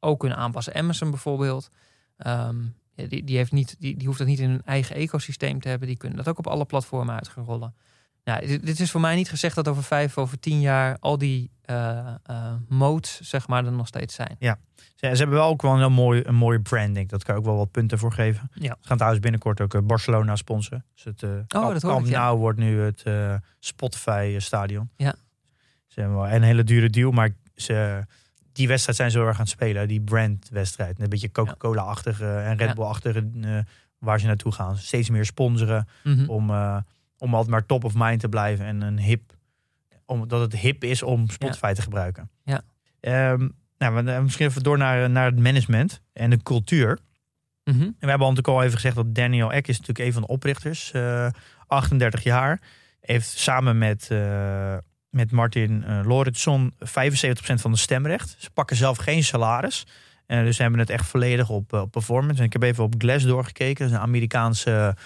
ook kunnen aanpassen. Amazon bijvoorbeeld, ehm, ja, die, die, heeft niet, die, die hoeft dat niet in hun eigen ecosysteem te hebben. Die kunnen dat ook op alle platformen uit gaan rollen. Nou, dit, dit is voor mij niet gezegd dat over vijf, over tien jaar al die eh, modes, zeg maar, er nog steeds zijn. Ze, ze hebben wel ook wel een heel mooi, een mooie branding. Dat kan ik ook wel wat punten voor geven. Ja. Ze gaan trouwens binnenkort ook eh, Barcelona sponsoren. Dus het Camp- dat Camp ik, ja. Nou wordt nu het Spotify stadion. Ja. Ze hebben wel een hele dure deal, maar ze, die wedstrijd zijn ze heel erg aan het spelen. Die brandwedstrijd. Een beetje Coca-Cola-achtige en Red. Bull-achtige eh, waar ze naartoe gaan. Steeds meer sponsoren Mhm. om, eh, om altijd maar top of mind te blijven. En een hip, omdat het hip is om Spotify te gebruiken. Ja. Ehm, nou, we- eh, misschien even door naar, naar het management en de cultuur. Mhm. En we hebben natuurlijk al even gezegd dat Daniel Ek is natuurlijk een van de oprichters. eh 38 jaar. Heeft samen met, met Martin eh Lorentzon 75% van de stemrecht. Ze pakken zelf geen salaris. Eh, dus ze hebben het echt volledig op, eh, op performance. En ik heb even op Glassdoor gekeken. Dat is een Amerikaanse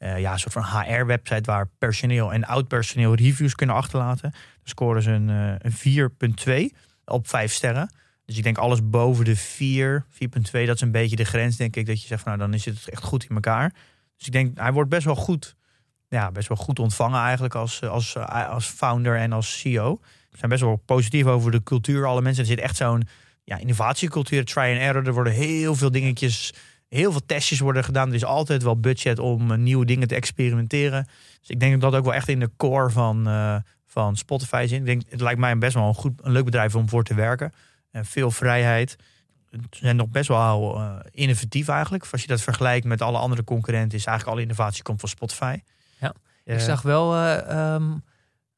eh, ja, soort van HR-website waar personeel en oud-personeel reviews kunnen achterlaten. Dan scoren ze een, eh, een 4,2 op 5 sterren. Dus ik denk alles boven de 4, 4,2, dat is een beetje de grens, denk ik. Dat je zegt, nou dan is het echt goed in elkaar. Dus ik denk, hij wordt best wel goed, ja, best wel goed ontvangen eigenlijk als, als, als founder en als CEO. We zijn best wel positief over de cultuur. Alle mensen, er zit echt zo'n ja, innovatiecultuur, try and error. Er worden heel veel dingetjes, heel veel testjes worden gedaan. Er is altijd wel budget om eh, nieuwe dingen te experimenteren. Dus ik denk dat dat ook wel echt in de core van, eh, van Spotify zit. Ik denk, het lijkt mij best wel een, goed, een leuk bedrijf om voor te werken. En veel vrijheid. Ze zijn nog best wel eh, innovatief eigenlijk. Als je dat vergelijkt met alle andere concurrenten, is eigenlijk alle innovatie komt van Spotify. Ja. Eh, Ik zag wel eh, ehm,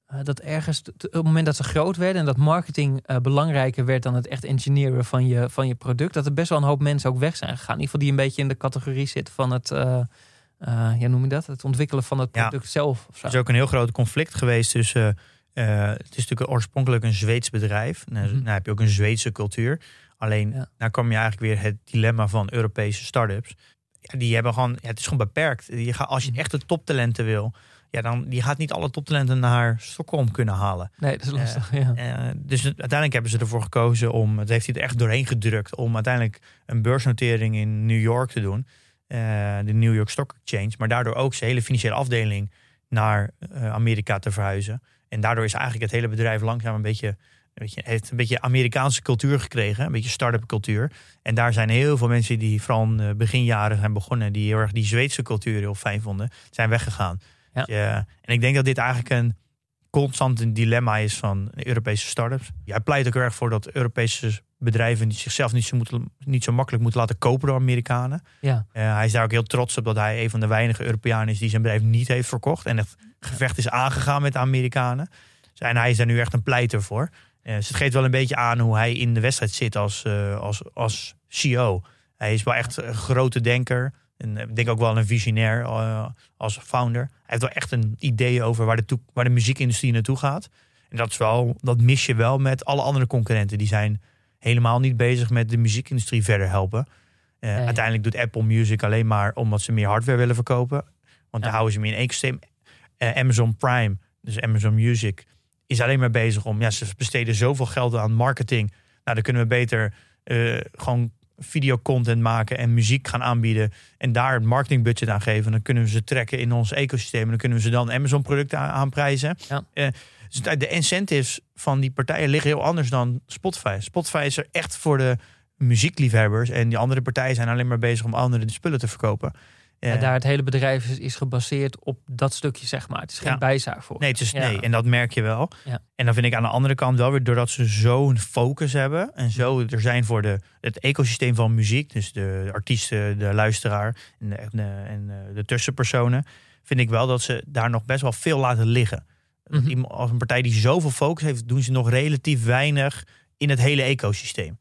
eh, dat ergens, op het moment dat ze groot werden en dat marketing eh, belangrijker werd dan het echt engineeren van je, van je product, dat er best wel een hoop mensen ook weg zijn gegaan. In ieder geval die een beetje in de categorie zitten van het, eh, eh, ja, noem je dat? Het ontwikkelen van het Ja. product zelf. Er is ook een heel groot conflict geweest tussen. eh, het is natuurlijk oorspronkelijk een Zweeds bedrijf. Nou, Mhm. nou heb je ook een Zweedse cultuur. Alleen, Ja. daar kwam je eigenlijk weer het dilemma van Europese start-ups. Ja, die hebben gewoon, ja, het is gewoon beperkt. Je gaat, als je Mhm. echt de toptalenten wil, ja, dan die gaat niet alle toptalenten naar Stockholm kunnen halen. Nee, dat is lastig. ja. Eh, dus uiteindelijk hebben ze ervoor gekozen om, het heeft hij er echt doorheen gedrukt, om uiteindelijk een beursnotering in New York te doen. Eh, de New York Stock Exchange. Maar daardoor ook zijn hele financiële afdeling naar eh, Amerika te verhuizen. En daardoor is eigenlijk het hele bedrijf langzaam een beetje, heeft een beetje Amerikaanse cultuur gekregen. Een beetje start-up cultuur. En daar zijn heel veel mensen die vooral in de beginjaren zijn begonnen, die heel erg die Zweedse cultuur heel fijn vonden, zijn weggegaan. Ja. Eh, en ik denk dat dit eigenlijk een constant een dilemma is van Europese start-ups. Jij pleit ook erg voor dat Europese bedrijven die zichzelf niet zo, moeten, niet zo makkelijk moeten laten kopen door Amerikanen. Ja. Eh, hij is daar ook heel trots op dat hij een van de weinige Europeanen is die zijn bedrijf niet heeft verkocht. En het gevecht is aangegaan met de Amerikanen. Dus, en hij is daar nu echt een pleiter voor. Eh, dus het geeft wel een beetje aan hoe hij in de wedstrijd zit als, eh, als, als CEO. Hij is wel echt een grote denker. En eh, ik denk ook wel een visionair als founder. Hij heeft wel echt een idee over waar de, waar de muziekindustrie naartoe gaat. En dat, is wel, dat mis je wel met alle andere concurrenten. Die zijn helemaal niet bezig met de muziekindustrie verder helpen. Nee. Uiteindelijk doet Apple Music alleen maar omdat ze meer hardware willen verkopen. Want dan houden ze hem in één ecosysteem. Eh, Amazon Prime, dus Amazon Music, is alleen maar bezig om... Ja, ze besteden zoveel geld aan marketing. Nou, dan kunnen we beter eh, gewoon videocontent maken en muziek gaan aanbieden. En daar het marketingbudget aan geven. Dan kunnen we ze trekken in ons ecosysteem. En dan kunnen we ze dan Amazon producten aan- aanprijzen. Ja. Eh, dus de incentives van die partijen liggen heel anders dan Spotify. Spotify is er echt voor de muziekliefhebbers. En die andere partijen zijn alleen maar bezig om anderen de spullen te verkopen. En daar het hele bedrijf is, is gebaseerd op dat stukje, zeg maar. Het is geen Ja. bijzaak voor. Nee, het is, Ja. nee, en dat merk je wel. Ja. En dan vind ik aan de andere kant wel weer, doordat ze zo'n focus hebben en zo er zijn voor de, het ecosysteem van muziek, dus de artiesten, de luisteraar en de, de, en de tussenpersonen, vind ik wel dat ze daar nog best wel veel laten liggen. Mhm. Als een partij die zoveel focus heeft, doen ze nog relatief weinig in het hele ecosysteem.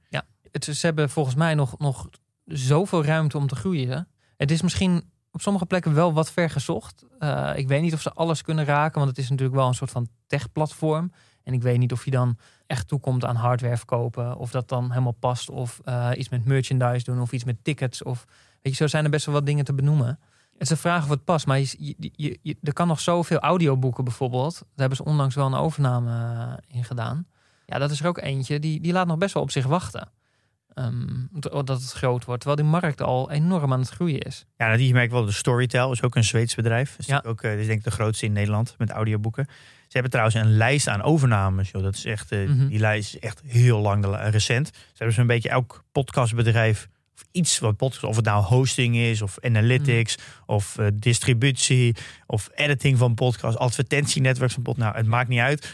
het, ze hebben volgens mij nog, nog zoveel ruimte om te groeien. Het is misschien op sommige plekken wel wat ver gezocht. Eh, ik weet niet of ze alles kunnen raken, want het is natuurlijk wel een soort van tech-platform. En ik weet niet of je dan echt toekomt aan hardware verkopen, of dat dan helemaal past, of eh, iets met merchandise doen, of iets met tickets. Of, weet je, zo zijn er best wel wat dingen te benoemen. Het is een vraag of het past, maar je, er kan nog zoveel audioboeken bijvoorbeeld. Daar hebben ze onlangs wel een overname eh, in gedaan. Ja, dat is er ook eentje, die, die laat nog best wel op zich wachten. Ehm, dat het groot wordt. Terwijl die markt al enorm aan het groeien is. Ja, die merk ik wel. De Storytel is ook een Zweeds bedrijf. Dat is Ja. ook, eh, dat is denk ik de grootste in Nederland met audioboeken. Ze hebben trouwens een lijst aan overnames. Joh. Dat is echt, eh, Mhm. Die lijst is echt heel lang de- recent. Ze hebben zo'n beetje elk podcastbedrijf of iets wat podcast, of het nou hosting is, of analytics, Mhm. of eh, distributie, of editing van podcast, advertentienetwerk van podcast. Nou, het maakt niet uit.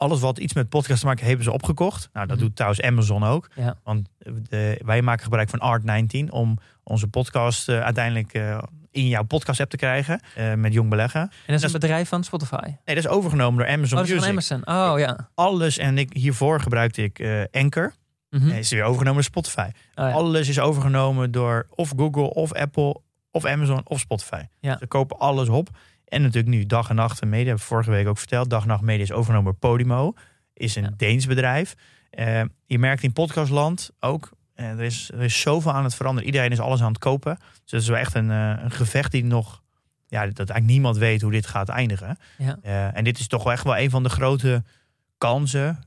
Alles wat iets met podcast te maken, hebben ze opgekocht. Nou, dat Mhm. doet trouwens Amazon ook. Ja. Want de, wij maken gebruik van Art19 om onze podcast eh, uiteindelijk eh, in jouw podcast app te krijgen eh, met Jong Beleggen. En dat is Dat een bedrijf van Spotify. Nee, dat is overgenomen door Amazon Oh, dat is Music. van Emerson. Oh ja. Alles en ik hiervoor gebruikte ik Anchor. Mhm. En is het weer overgenomen door Spotify. Oh ja. Alles is overgenomen door of Google, of Apple, of Amazon, of Spotify. Ja. Ze kopen alles op. En natuurlijk nu Dag en Nacht Media, hebben we vorige week ook verteld. Dag en Nacht Media is overgenomen door Podimo. Is een Ja. Deens bedrijf. Eh, je merkt in podcastland ook, eh, er, is, er is zoveel aan het veranderen. Iedereen is alles aan het kopen. Dus het is wel echt een, eh, een gevecht die nog, ja, dat eigenlijk niemand weet hoe dit gaat eindigen. Ja. En dit is toch wel echt wel een van de grote kansen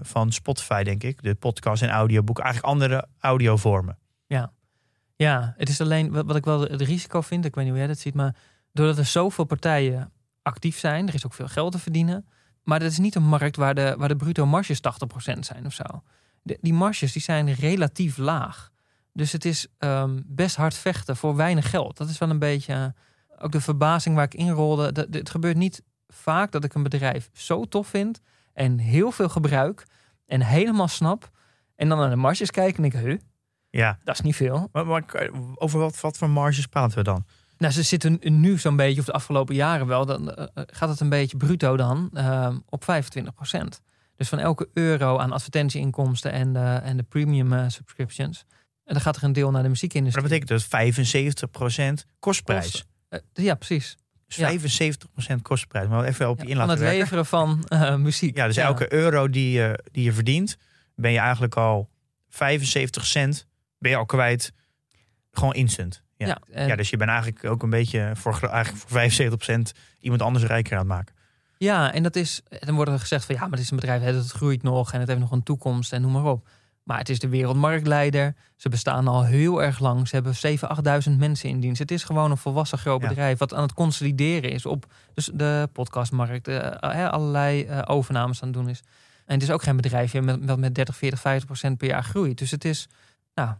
van Spotify, denk ik. De podcast en audioboek, eigenlijk andere audiovormen. Ja, het is alleen wat, wat ik wel het risico vind. Ik weet niet hoe jij dat ziet, maar doordat er zoveel partijen actief zijn, er is ook veel geld te verdienen. Maar dat is niet een markt waar de, waar de bruto marges 80% zijn of zo. De, die marges die zijn relatief laag. Dus het is ehm, best hard vechten voor weinig geld. Dat is wel een beetje eh, ook de verbazing waar ik in rolde. Dat, het gebeurt niet vaak dat ik een bedrijf zo tof vind en heel veel gebruik en helemaal snap. En dan naar de marges kijken en ik, huh, Ja, dat is niet veel. maar, maar over wat, wat voor marges praten we dan? Nou, ze zitten nu zo'n beetje, of de afgelopen jaren wel, dan eh, gaat het een beetje bruto dan eh, op 25% Dus van elke euro aan advertentieinkomsten en, de en de premium eh, subscriptions. En dan gaat er een deel naar de Maar muziekindustrie. dat betekent dus 75% kostprijs. Kosten. Eh, ja, precies. Dus Ja. 75% kostprijs. Maar even op je Ja, in van het werken. leveren van eh, muziek. Ja, dus elke euro die je, die je verdient, ben je eigenlijk al 75 cent ben je al kwijt. Gewoon instant. Ja. Ja, en- Ja, dus je bent eigenlijk ook een beetje voor, eigenlijk voor 75% iemand anders rijker aan het maken. Ja, en dat is. Dan wordt er gezegd van ja, maar het is een bedrijf, het groeit nog en het heeft nog een toekomst en noem maar op. Maar het is de wereldmarktleider. Ze bestaan al heel erg lang. Ze hebben 7.000, 8.000 mensen in dienst. Het is gewoon een volwassen groot Ja. bedrijf wat aan het consolideren is op dus de podcastmarkt, eh, allerlei eh, overnames aan het doen is. En het is ook geen bedrijfje met, met, met 30, 40, 50 procent per jaar groeit. Dus het is, nou,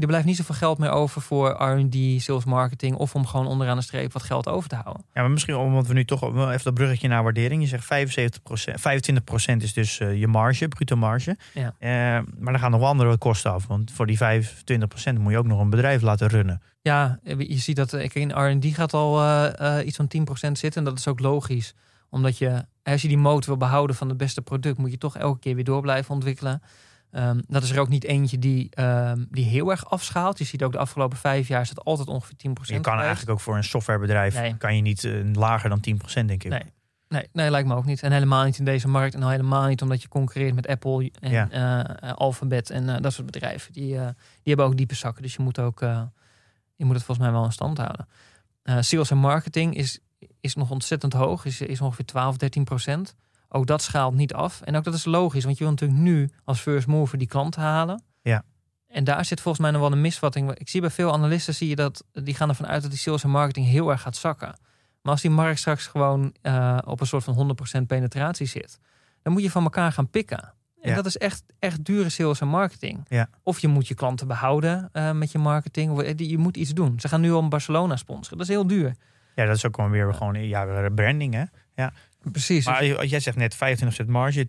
er blijft niet zoveel geld meer over voor R&D, sales marketing of om gewoon onderaan de streep wat geld over te houden. Ja, maar misschien omdat we nu toch even dat bruggetje naar waardering. Je zegt 75%, 25% is dus eh, je marge, bruto marge. Ja. Eh, maar dan gaan nog wel andere kosten af. Want voor die 25% moet je ook nog een bedrijf laten runnen. Ja, je ziet dat eh, in R&D gaat al eh, eh, iets van 10% zitten. En dat is ook logisch. Omdat je, als je die motor wil behouden van het beste product, moet je toch elke keer weer door blijven ontwikkelen. Ehm, dat is er ook niet eentje die, ehm, die heel erg afschaalt. Je ziet ook de afgelopen vijf jaar is het altijd ongeveer 10%. Je kan geweest. eigenlijk ook voor een softwarebedrijf Nee. kan je niet eh, lager dan 10% denk ik. Nee. Nee, nee, lijkt me ook niet. En helemaal niet in deze markt. En al helemaal niet omdat je concurreert met Apple en Ja. eh, Alphabet en eh, dat soort bedrijven. Die, eh, die hebben ook diepe zakken. Dus je moet ook eh, je moet het volgens mij wel in stand houden. Eh, sales en marketing is, is nog ontzettend hoog. Is, is ongeveer 12, 13 procent. Ook dat schaalt niet af. En ook dat is logisch. Want je wil natuurlijk nu als first mover die klanten halen. Ja. En daar zit volgens mij nog wel een misvatting. Ik zie bij veel analisten zie je dat die gaan ervan uit dat die sales en marketing heel erg gaat zakken. Maar als die markt straks gewoon eh, op een soort van 100% penetratie zit, dan moet je van elkaar gaan pikken. En Ja. dat is echt, echt dure sales en marketing. Ja. Of je moet je klanten behouden eh, met je marketing. Of, eh, je moet iets doen. Ze gaan nu al Barcelona sponsoren. Dat is heel duur. Ja, dat is ook gewoon weer gewoon ja, branding hè. Precies. Maar jij zegt net 25% marge, 10%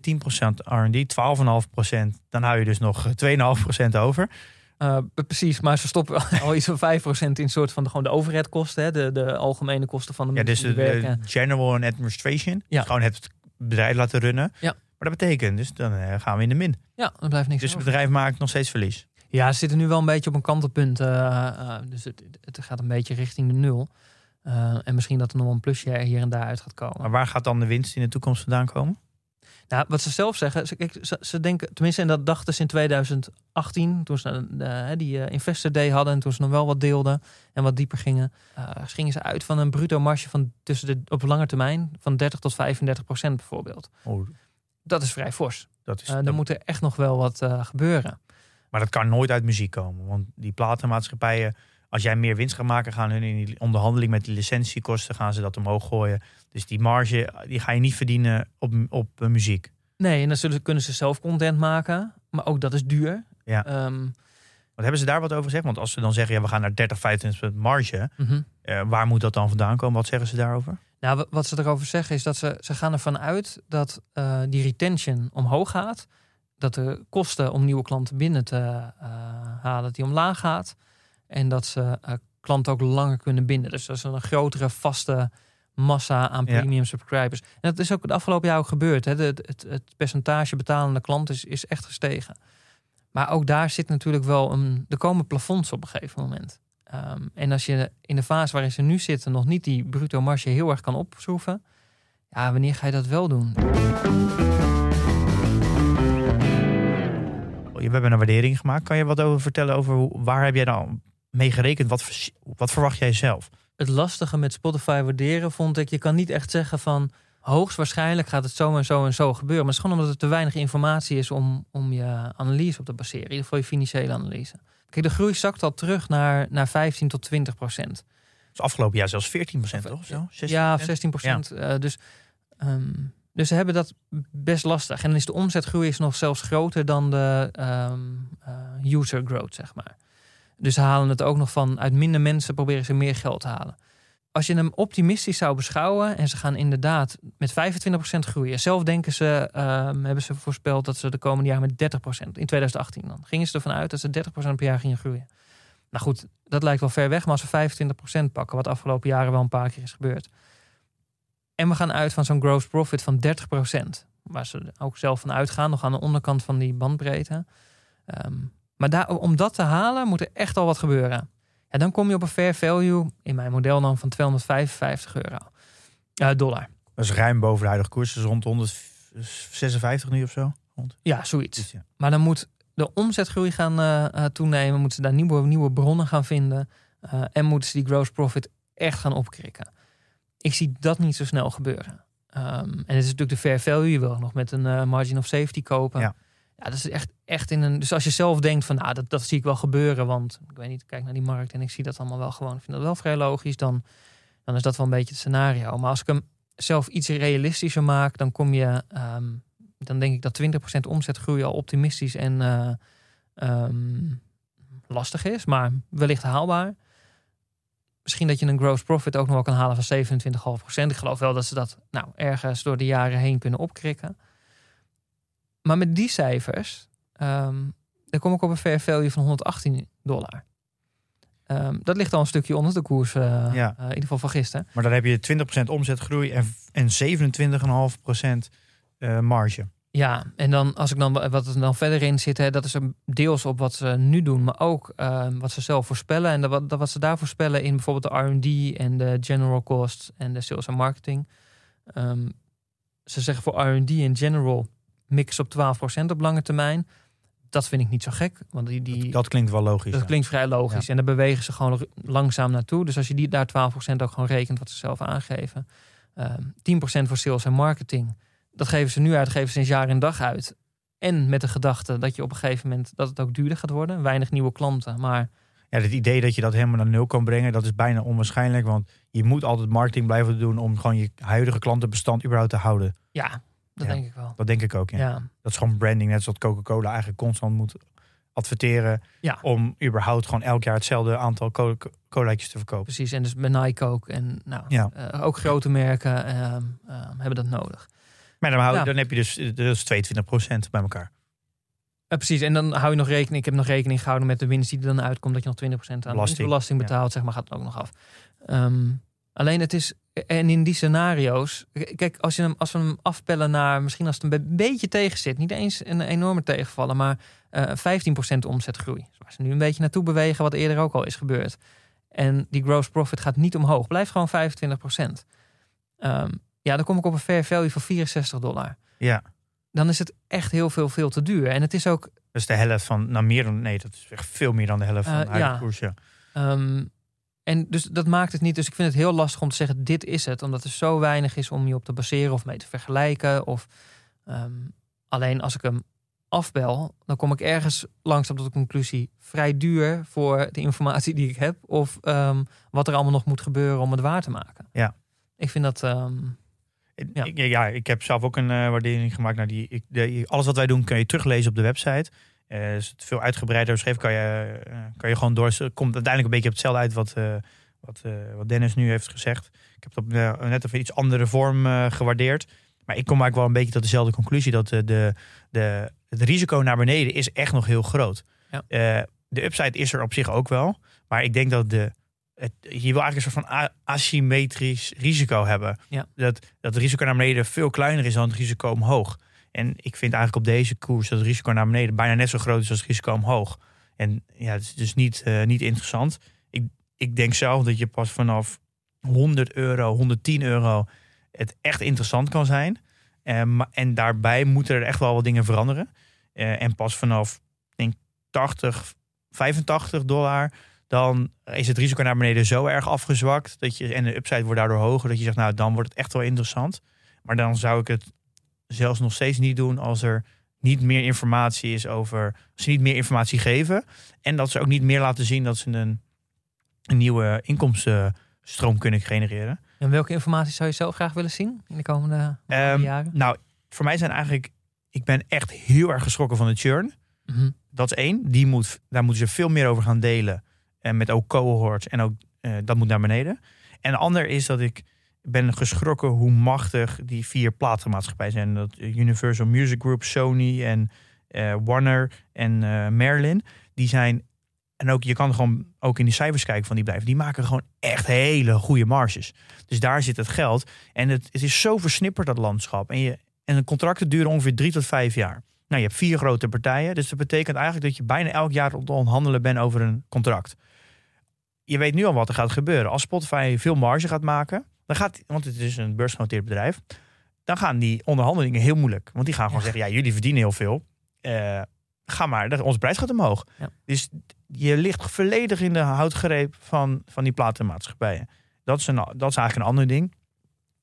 R&D, 12,5%. Dan hou je dus nog 2,5% over. Eh, precies, maar ze stoppen al iets van 5% in soort van de, gewoon de overheadkosten. Hè, de, de algemene kosten van de Ja, dus de, general and administration. Ja. Gewoon het bedrijf laten runnen. Ja. Maar dat betekent dus, dan eh, gaan we in de min. Ja, er blijft niks Dus het bedrijf maakt nog steeds verlies. Ja, ze zitten nu wel een beetje op een kantelpunt. eh, eh, dus het, het gaat een beetje richting de nul. Eh, en misschien dat er nog een plusje er hier en daar uit gaat komen. Maar waar gaat dan de winst in de toekomst vandaan komen? Nou, wat ze zelf zeggen, ze, kijk, ze, ze denken, tenminste, en dat dachten ze in 2018, toen ze eh, die eh, Investor Day hadden en toen ze nog wel wat deelden en wat dieper gingen, gingen ze uit van een bruto marge van tussen de op lange termijn van 30 tot 35 procent bijvoorbeeld. Oh, Dat is vrij fors. dat is, dan moet er echt nog wel wat gebeuren. Maar dat kan nooit uit muziek komen. Want die platenmaatschappijen, als jij meer winst gaat maken, gaan hun in die onderhandeling met die licentiekosten, gaan ze dat omhoog gooien. Dus die marge, die ga je niet verdienen op, op eh, muziek. Nee, en dan zullen, kunnen ze zelf content maken, maar ook dat is duur. Ja. Ehm, Wat hebben ze daar wat over gezegd? Want als ze dan zeggen, ja, we gaan naar 30, 25 marge. mhm. eh, waar moet dat dan vandaan komen? Wat zeggen ze daarover? Nou, wa- wat ze erover zeggen is dat ze, ze gaan ervan uit dat eh, die retention omhoog gaat. Dat de kosten om nieuwe klanten binnen te halen, dat die omlaag gaat. En dat ze eh, klanten ook langer kunnen binden. Dus dat is een grotere vaste massa aan Ja. premium subscribers. En dat is ook het afgelopen jaar ook gebeurd. Hè. Het, het, het percentage betalende klanten is, is echt gestegen. Maar ook daar zit natuurlijk wel een. Er komen plafonds op een gegeven moment. Ehm, en als je in de fase waarin ze nu zitten nog niet die bruto marge heel erg kan opschroeven. Ja, wanneer ga je dat wel doen? We hebben een waardering gemaakt. Kan je wat over vertellen over waar heb jij dan mee gerekend? Wat, wat verwacht jij zelf? Het lastige met Spotify waarderen vond ik, je kan niet echt zeggen van hoogstwaarschijnlijk gaat het zo en zo en zo gebeuren. Maar het is gewoon omdat er te weinig informatie is om, om je analyse op te baseren. In ieder geval je financiële analyse. Kijk, de groei zakt al terug naar, naar 15 tot 20 procent. Dus afgelopen jaar zelfs 14 procent, toch? Zo? 16%? Ja, of 16 procent. dus, ehm, dus ze hebben dat best lastig. En dan is de omzetgroei is nog zelfs groter dan de ehm, eh, user growth, zeg maar. Dus ze halen het ook nog van uit minder mensen proberen ze meer geld te halen. Als je hem optimistisch zou beschouwen en ze gaan inderdaad met 25% groeien. Zelf denken ze, ehm, hebben ze voorspeld dat ze de komende jaren met 30% in 2018 dan. Gingen ze ervan uit dat ze 30% per jaar gingen groeien. Nou goed, dat lijkt wel ver weg, maar als we 25% pakken, wat afgelopen jaren wel een paar keer is gebeurd. En we gaan uit van zo'n gross profit van 30%. Waar ze ook zelf van uitgaan, nog aan de onderkant van die bandbreedte. Ehm, maar daar, om dat te halen, moet er echt al wat gebeuren. En dan kom je op een fair value, in mijn model dan, van 255 euro. Eh, dollar. Dat is ruim boven de huidige koers. Dus rond 156 nu of zo. Rond. Ja, zoiets. Ja. Maar dan moet de omzetgroei gaan eh, eh, toenemen. Moeten ze daar nieuwe, nieuwe bronnen gaan vinden. en moeten ze die gross profit echt gaan opkrikken. Ik zie dat niet zo snel gebeuren. Ehm, en het is natuurlijk de fair value. Je wil nog met een margin of safety kopen. Ja. Ja, dat is echt, echt in een. Dus als je zelf denkt van nou, dat, dat zie ik wel gebeuren. Want ik weet niet, ik kijk naar die markt en ik zie dat allemaal wel gewoon. Ik vind dat wel vrij logisch. Dan, dan is dat wel een beetje het scenario. Maar als ik hem zelf iets realistischer maak, dan kom je. ehm, dan denk ik dat 20% omzetgroei al optimistisch en eh, ehm, lastig is, maar wellicht haalbaar. Misschien dat je een gross profit ook nog wel kan halen van 27,5%. Ik geloof wel dat ze dat nou, ergens door de jaren heen kunnen opkrikken. Maar met die cijfers, ehm, dan kom ik op een fair value van 118 dollar. Ehm, dat ligt al een stukje onder de koers, eh, Ja. eh, in ieder geval van gisteren. Maar dan heb je 20% omzetgroei en, en 27,5% eh marge. Ja, en dan als ik dan wat er dan verder in zit, hè, dat is een deels op wat ze nu doen, maar ook eh, wat ze zelf voorspellen. En dat, wat- dat wat ze daar voorspellen in bijvoorbeeld de RD en de general costs en de sales en marketing. Ehm, ze zeggen voor RD en general mix op 12% op lange termijn. Dat vind ik niet zo gek, want die, die, Dat klinkt wel logisch. dat ja. klinkt vrij logisch. En daar bewegen ze gewoon langzaam naartoe. Dus als je die daar 12% ook gewoon rekent wat ze zelf aangeven. Ehm 10% voor sales en marketing. Dat geven ze nu uit, geven ze sinds jaar en dag uit. En met de gedachte dat je op een gegeven moment dat het ook duurder gaat worden. Weinig nieuwe klanten. Maar Ja, het idee dat je dat helemaal naar nul kan brengen, dat is bijna onwaarschijnlijk. Want je moet altijd marketing blijven doen om gewoon je huidige klantenbestand überhaupt te houden. ja, dat Ja. denk ik wel. Dat denk ik ook. Ja. Ja. Dat is gewoon branding, net zoals Coca-Cola eigenlijk constant moet adverteren. Ja. Om überhaupt gewoon elk jaar hetzelfde aantal co- colaatjes te verkopen. precies. En dus bij Nike ook. En nou, Ja. eh, ook grote merken ehm, ehm, hebben dat nodig. Maar dan, hou, dan heb je dus, dus 22% bij elkaar. Eh, precies, en dan hou je nog rekening. Ik heb nog rekening gehouden met de winst die er dan uitkomt. Dat je nog 20% aan Belasting, betaalt, zeg maar, gaat het ook nog af. Ehm, alleen het is. En in die scenario's. Kijk, als, je hem, als we hem afpellen naar. Misschien als het een be- beetje tegen zit. Niet eens een enorme tegenvallen. Maar eh 15% omzetgroei. Dus waar ze nu een beetje naartoe bewegen. Wat eerder ook al is gebeurd. En die gross profit gaat niet omhoog. Blijft gewoon 25%. Ehm, ja, dan kom ik op een fair value van 64 dollar. Ja, Dan is het echt heel veel, veel te duur. En het is ook dat is de helft van, nou meer dan, nee, dat is echt veel meer dan de helft van Eh, de ja. koers. Ja. Ehm, en dus dat maakt het niet. Dus ik vind het heel lastig om te zeggen: dit is het. Omdat er zo weinig is om je op te baseren of mee te vergelijken. Of, ehm, alleen als ik hem afbel, dan kom ik ergens langzaam tot de conclusie: vrij duur voor de informatie die ik heb. Of ehm, wat er allemaal nog moet gebeuren om het waar te maken. Ja. Ik vind dat. ehm, Ja. Ik, ja, ik heb zelf ook een eh, waardering gemaakt naar die. Ik, de, alles wat wij doen kun je teruglezen op de website. Is het veel uitgebreider beschreven. Kan je, eh, kan je gewoon door. Het komt uiteindelijk een beetje op hetzelfde uit wat, eh, wat, wat Dennis nu heeft gezegd. Ik heb dat eh, net even iets andere vorm gewaardeerd. Maar ik kom eigenlijk wel een beetje tot dezelfde conclusie. Dat de, de, het risico naar beneden is echt nog heel groot. Ja. De upside is er op zich ook wel. Maar ik denk dat de, het, je wil eigenlijk een soort van asymmetrisch risico hebben. Ja. Dat, dat het risico naar beneden veel kleiner is dan het risico omhoog. En ik vind eigenlijk op deze koers dat het risico naar beneden bijna net zo groot is als het risico omhoog. En ja, het is dus niet, eh, niet interessant. Ik, ik denk zelf dat je pas vanaf 100 euro, 110 euro het echt interessant kan zijn. Maar- en daarbij moeten er echt wel wat dingen veranderen. Eh, en pas vanaf denk, 80, 85 dollar, dan is het risico naar beneden zo erg afgezwakt. Dat je, en de upside wordt daardoor hoger. Dat je zegt, nou dan wordt het echt wel interessant. Maar dan zou ik het zelfs nog steeds niet doen als er niet meer informatie is over. Als ze niet meer informatie geven. En dat ze ook niet meer laten zien dat ze een, een nieuwe inkomstenstroom kunnen genereren. En welke informatie zou je zelf graag willen zien in de komende Ehm, jaren? Nou, voor mij zijn eigenlijk. Ik ben echt heel erg geschrokken van de churn. Mhm. Dat is één. Die moet, daar moeten ze veel meer over gaan delen. En met ook cohorts. En ook eh, dat moet naar beneden. En de ander is dat ik ben geschrokken hoe machtig die vier platenmaatschappijen zijn. Dat eh, Universal Music Group, Sony en eh, Warner en eh Merlin. Die zijn. En ook, je kan gewoon ook in die cijfers kijken van die bedrijven. Die maken gewoon echt hele goede marges. Dus daar zit het geld. En het, is zo versnipperd, dat landschap. En, je, en de contracten duren ongeveer drie tot vijf jaar. Nou, je hebt vier grote partijen. Dus dat betekent eigenlijk dat je bijna elk jaar op onderhandelen bent over een contract. Je weet nu al wat er gaat gebeuren. Als Spotify veel marge gaat maken, dan gaat, want het is een beursgenoteerd bedrijf, dan gaan die onderhandelingen heel moeilijk. Want die gaan gewoon Ja. zeggen, ja, jullie verdienen heel veel. Eh, ga maar, onze prijs gaat omhoog. Ja. Dus je ligt volledig in de houtgreep van, van die platenmaatschappijen. Dat is, een, dat is eigenlijk een ander ding.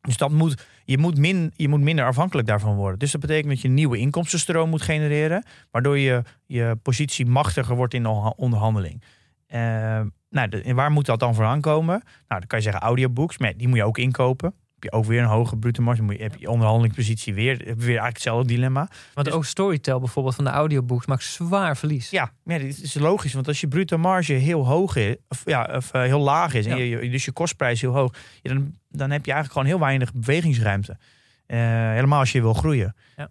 Dus dat moet, je, moet min, je moet minder afhankelijk daarvan worden. Dus dat betekent dat je een nieuwe inkomstenstroom moet genereren. Waardoor je, je positie machtiger wordt in de onderhandeling. Eh, nou, de- waar moet dat dan voor aankomen? Nou, dan kan je zeggen audiobooks. Maar die moet je ook inkopen. Heb je ook weer een hoge bruto marge. Moet je, heb je onderhandelingspositie weer. Heb je weer eigenlijk hetzelfde dilemma. Want dus- ook Storytel bijvoorbeeld van de audiobooks maakt zwaar verlies. Ja, ja, dit is logisch. Want als je bruto marge heel hoog is, of, ja, of eh, heel laag is, en Ja. je, je- dus je kostprijs heel hoog, ja, dan, dan heb je eigenlijk gewoon heel weinig bewegingsruimte. Eh, helemaal als je wil groeien. Ja.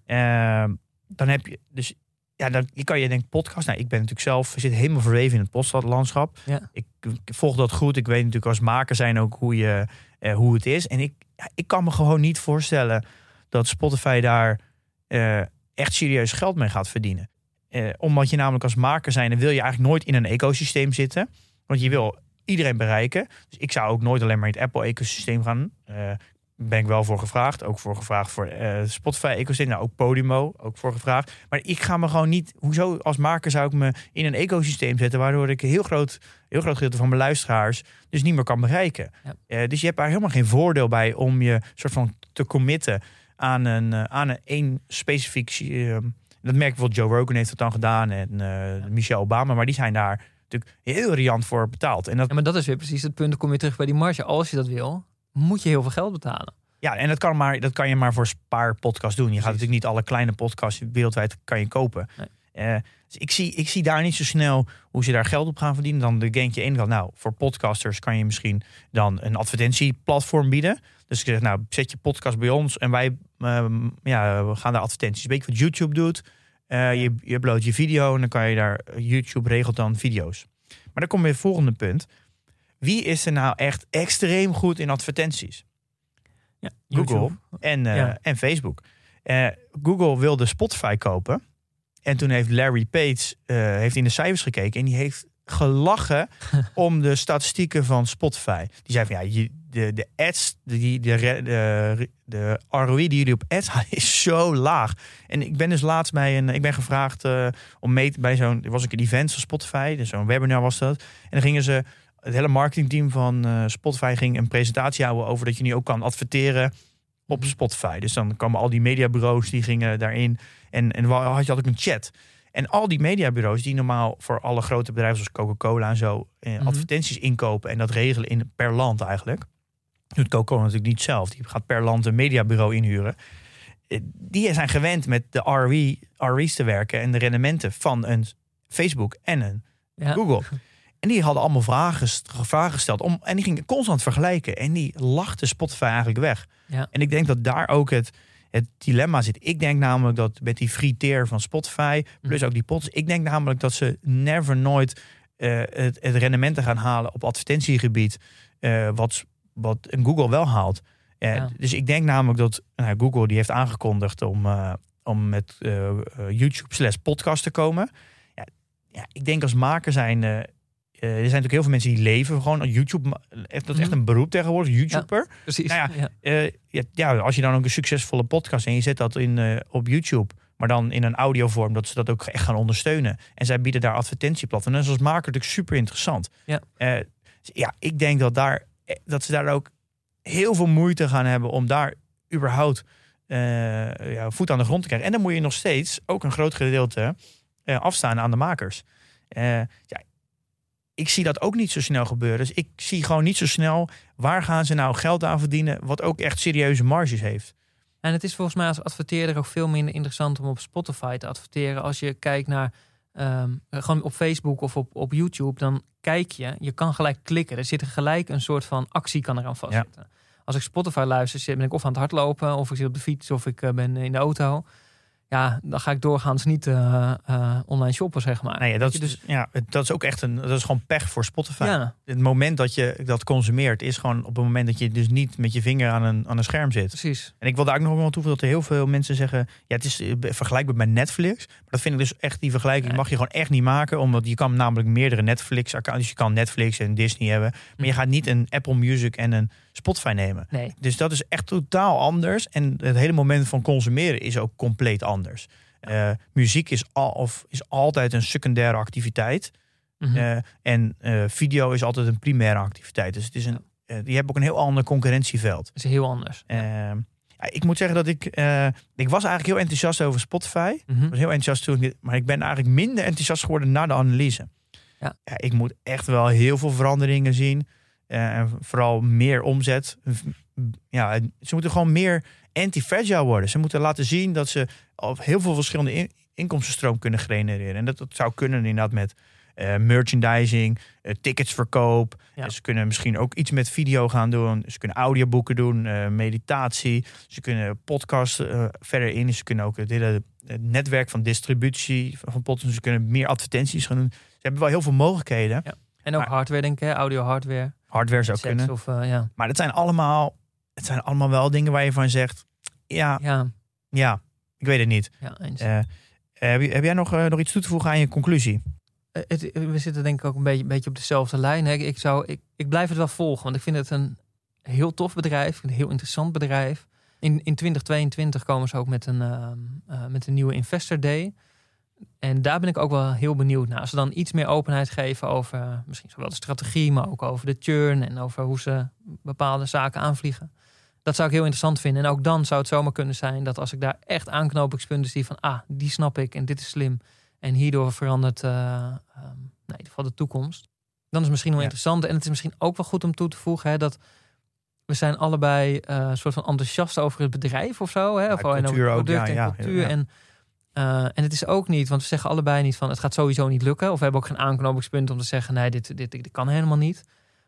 Eh, dan heb je dus. Ja, dan je kan je denken podcast. Nou, ik ben natuurlijk zelf zit helemaal verweven in het podcastlandschap. Ja. Ik, ik volg dat goed. Ik weet natuurlijk als maker zijn ook hoe, je, eh, hoe het is. En ik, ja, ik kan me gewoon niet voorstellen dat Spotify daar eh, echt serieus geld mee gaat verdienen. Eh, omdat je namelijk als maker zijn, dan wil je eigenlijk nooit in een ecosysteem zitten. Want je wil iedereen bereiken. Dus ik zou ook nooit alleen maar in het Apple-ecosysteem gaan. Eh ben ik wel voor gevraagd. Ook voor gevraagd voor eh Spotify-ecosysteem. Nou, ook Podimo, ook voor gevraagd. Maar ik ga me gewoon niet... Hoezo als maker zou ik me in een ecosysteem zetten... waardoor ik een heel groot, heel groot gedeelte van mijn luisteraars... dus niet meer kan bereiken. Ja. Eh, dus je hebt daar helemaal geen voordeel bij... om je soort van te committen aan een, eh, aan een één specifiek... dat merk ik bijvoorbeeld Joe Rogan heeft dat dan gedaan... en Michelle Obama, maar die zijn daar natuurlijk heel riant voor betaald. En dat Ja, maar dat is weer precies het punt. Dan kom je terug bij die marge. Als je dat wil, moet je heel veel geld betalen. Ja, en dat kan, maar, dat kan je maar voor spaarpodcast doen. Je gaat natuurlijk niet alle kleine podcasts wereldwijd kan je kopen. Nee. Eh, dus ik zie, ik zie daar niet zo snel hoe ze daar geld op gaan verdienen. Dan denk je kant, nou, voor podcasters kan je misschien dan een advertentieplatform bieden. Dus ik zeg, nou, zet je podcast bij ons en wij ehm, ja, we gaan daar advertenties. Weet je wat YouTube doet? Eh, je, je uploadt je video en dan kan je daar, YouTube regelt dan video's. Maar dan kom je bij het volgende punt. Wie is er nou echt extreem goed in advertenties? Ja, Google en, eh, Ja. en Facebook. Eh, Google wilde Spotify kopen. En toen heeft Larry Page eh, heeft in de cijfers gekeken. En die heeft gelachen om de statistieken van Spotify. Die zei van ja, je- de, de ads, de, de, de, de, ROI die jullie op ads halen is zo laag. En ik ben dus laatst bij een, ik ben gevraagd om mee te- bij zo'n, er was een event van Spotify, dus zo'n webinar was dat. En dan gingen ze, het hele marketingteam van eh, Spotify ging een presentatie houden over dat je nu ook kan adverteren op Spotify. Dus dan kwamen al die mediabureaus die gingen daarin. En, en had je had ook een chat. En al die mediabureaus die normaal voor alle grote bedrijven zoals Coca-Cola en zo eh, Mhm. advertenties inkopen en dat regelen in per land eigenlijk. Doet Coca-Cola natuurlijk niet zelf. Die gaat per land een mediabureau inhuren. Eh, Die zijn gewend met de ROI, ROI's te werken en de rendementen van een Facebook en een Ja. Google. En die hadden allemaal vragen, gest- vragen gesteld. Om, en die gingen constant vergelijken. En die lachte Spotify eigenlijk weg. Ja. En ik denk dat daar ook het, het dilemma zit. Ik denk namelijk dat met die free tier van Spotify, plus ook die pots. Ik denk namelijk dat ze never nooit eh, het, het rendementen gaan halen op advertentiegebied. eh, wat, wat een Google wel haalt. Eh, Ja. Dus ik denk namelijk dat nou, Google die heeft aangekondigd om, om met YouTube slash podcast te komen. Ja, ja, ik denk als maker zijn... eh, er zijn natuurlijk heel veel mensen die leven gewoon op YouTube. Echt, dat is echt Mhm. een beroep tegenwoordig, YouTuber. Precies. Nou ja. Eh, ja, ja, als je dan ook een succesvolle podcast en je zet dat in, eh, op YouTube, maar dan in een audiovorm, dat ze dat ook echt gaan ondersteunen. En zij bieden daar advertentieplatforms. En dat is als maker natuurlijk super interessant. Ja. Ja, ik denk dat, daar, dat ze daar ook heel veel moeite gaan hebben om daar überhaupt ja, voet aan de grond te krijgen. En dan moet je nog steeds ook een groot gedeelte afstaan aan de makers. Ja, ik zie dat ook niet zo snel gebeuren. Dus ik zie gewoon niet zo snel waar gaan ze nou geld aan verdienen, wat ook echt serieuze marges heeft. En het is volgens mij als adverteerder ook veel minder interessant om op Spotify te adverteren. Als je kijkt naar ehm, gewoon op Facebook of op, op YouTube, dan kijk je, je kan gelijk klikken. Er zit gelijk een soort van actie kan eraan vastzitten. Als ik Spotify luister, zit- ben ik of aan het hardlopen, of ik zit op de fiets, of ik eh, ben in de auto. Ja, dan ga ik doorgaans niet eh, eh, online shoppen, zeg maar. Nee, dat, is, dus, ja, dat is ook echt een, dat is gewoon pech voor Spotify. ja, Het moment dat je dat consumeert is gewoon op het moment dat je dus niet met je vinger aan een, aan een scherm zit. precies. En ik wil daar ook nog wel toevoegen dat er heel veel mensen zeggen, ja, het is eh, vergelijkbaar met Netflix. Maar dat vind ik dus echt, die vergelijking mag je gewoon echt niet maken, omdat je kan namelijk meerdere Netflix-accounts, dus je kan Netflix en Disney hebben, maar je gaat niet een Apple Music en een Spotify nemen. Nee, Dus dat is echt totaal anders. En het hele moment van consumeren is ook compleet anders. Eh, muziek is, al, of is altijd een secundaire activiteit. Mhm. Eh, en eh, video is altijd een primaire activiteit. Dus het is een, eh, je hebt ook een heel ander concurrentieveld. dat is heel anders. Eh, ja, ik moet zeggen dat ik... ik was eigenlijk heel enthousiast over Spotify. Mhm. Ik was heel enthousiast toen ik Maar ik ben eigenlijk minder enthousiast geworden na de analyse. Ja. ik moet echt wel heel veel veranderingen zien. Eh, en vooral meer omzet. Ja, ze moeten gewoon meer anti-fragile worden. Ze moeten laten zien dat ze op heel veel verschillende in- inkomstenstroom kunnen genereren. En dat, dat zou kunnen inderdaad met eh, merchandising, eh, ticketsverkoop. Ja. Ze kunnen misschien ook iets met video gaan doen. Ze kunnen audioboeken doen, meditatie. Ze kunnen podcasts verder in. Ze kunnen ook het hele netwerk van distributie van podcasts. Ze kunnen meer advertenties gaan doen. Ze hebben wel heel veel mogelijkheden. En ook Maar- hardware, denk ik, hè? audio hardware. Hardware zou sets kunnen. Of, eh, ja. Maar dat zijn allemaal, het zijn allemaal wel dingen waar je van zegt... Ja, Ja, ja, ik weet het niet. ja, eens. Eh, heb, je- heb jij nog, eh, nog iets toe te voegen aan je conclusie? Eh, het- we zitten denk ik ook een beetje, een beetje op dezelfde lijn. Hè. Ik, zou, ik, ik blijf het wel volgen, want ik vind het een heel tof bedrijf. Een heel interessant bedrijf. In, in 2022 komen ze ook met een, ehm, eh, met een nieuwe Investor Day. En daar ben ik ook wel heel benieuwd naar. Als ze dan iets meer openheid geven over eh, misschien zowel de strategie, maar ook over de churn en over hoe ze bepaalde zaken aanvliegen. Dat zou ik heel interessant vinden. En ook dan zou het zomaar kunnen zijn dat als ik daar echt aanknopingspunten zie van, ah, die snap ik en dit is slim. En hierdoor verandert eh, nou, in ieder geval de toekomst. Dan is het misschien wel Ja. interessant. En het is misschien ook wel goed om toe te voegen hè, dat we zijn allebei eh, een soort van enthousiast over het bedrijf of zo. Hè? of en ook, product ja, en ja, cultuur. ja. En, eh, en het is ook niet, want we zeggen allebei niet van het gaat sowieso niet lukken. Of we hebben ook geen aanknopingspunt om te zeggen nee, dit, dit, dit, kan helemaal niet.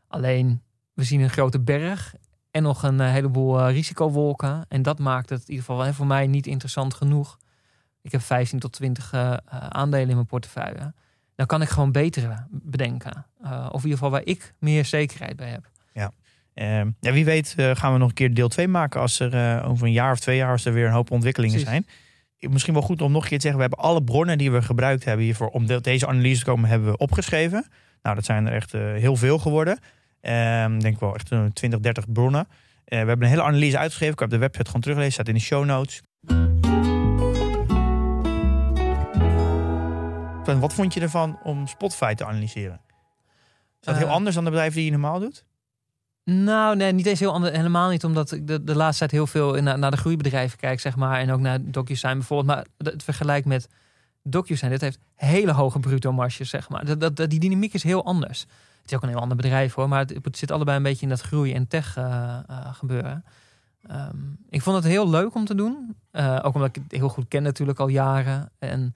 Alleen we zien een grote berg en nog een eh, heleboel eh, risicowolken. En dat maakt het in ieder geval voor mij niet interessant genoeg. Ik heb 15 tot 20 eh, eh, aandelen in mijn portefeuille. Dan kan ik gewoon betere bedenken. Of in ieder geval waar ik meer zekerheid bij heb. Ehm, ja, wie weet gaan we nog een keer deel 2 maken als er over een jaar of twee jaar als er weer een hoop ontwikkelingen Precies. zijn. Misschien wel goed om nog een keer te zeggen, we hebben alle bronnen die we gebruikt hebben hiervoor om de- deze analyse te komen, hebben we opgeschreven. Nou, dat zijn er echt eh, heel veel geworden. Ehm, Ik denk wel echt eh, 20, 30 bronnen. Eh, we hebben een hele analyse uitgeschreven. Ik heb de website gewoon teruggelezen, staat in de show notes. Van, Wat vond je ervan om Spotify te analyseren? Is dat heel Eh, anders dan de bedrijven die je normaal doet? Nou, nee, niet eens heel ander, helemaal niet, omdat ik de, laatste tijd heel veel in- naar, de groeibedrijven kijk, zeg maar. En ook naar DocuSign bijvoorbeeld. Maar het vergelijk met DocuSign, dit heeft hele hoge bruto marges, zeg maar. Dat, dat, die dynamiek is heel anders. Het is ook een heel ander bedrijf hoor, maar het, zit allebei een beetje in dat groei- en tech eh, eh, gebeuren. Ehm, ik vond het heel leuk om te doen. Eh, ook omdat ik het heel goed ken natuurlijk al jaren. En,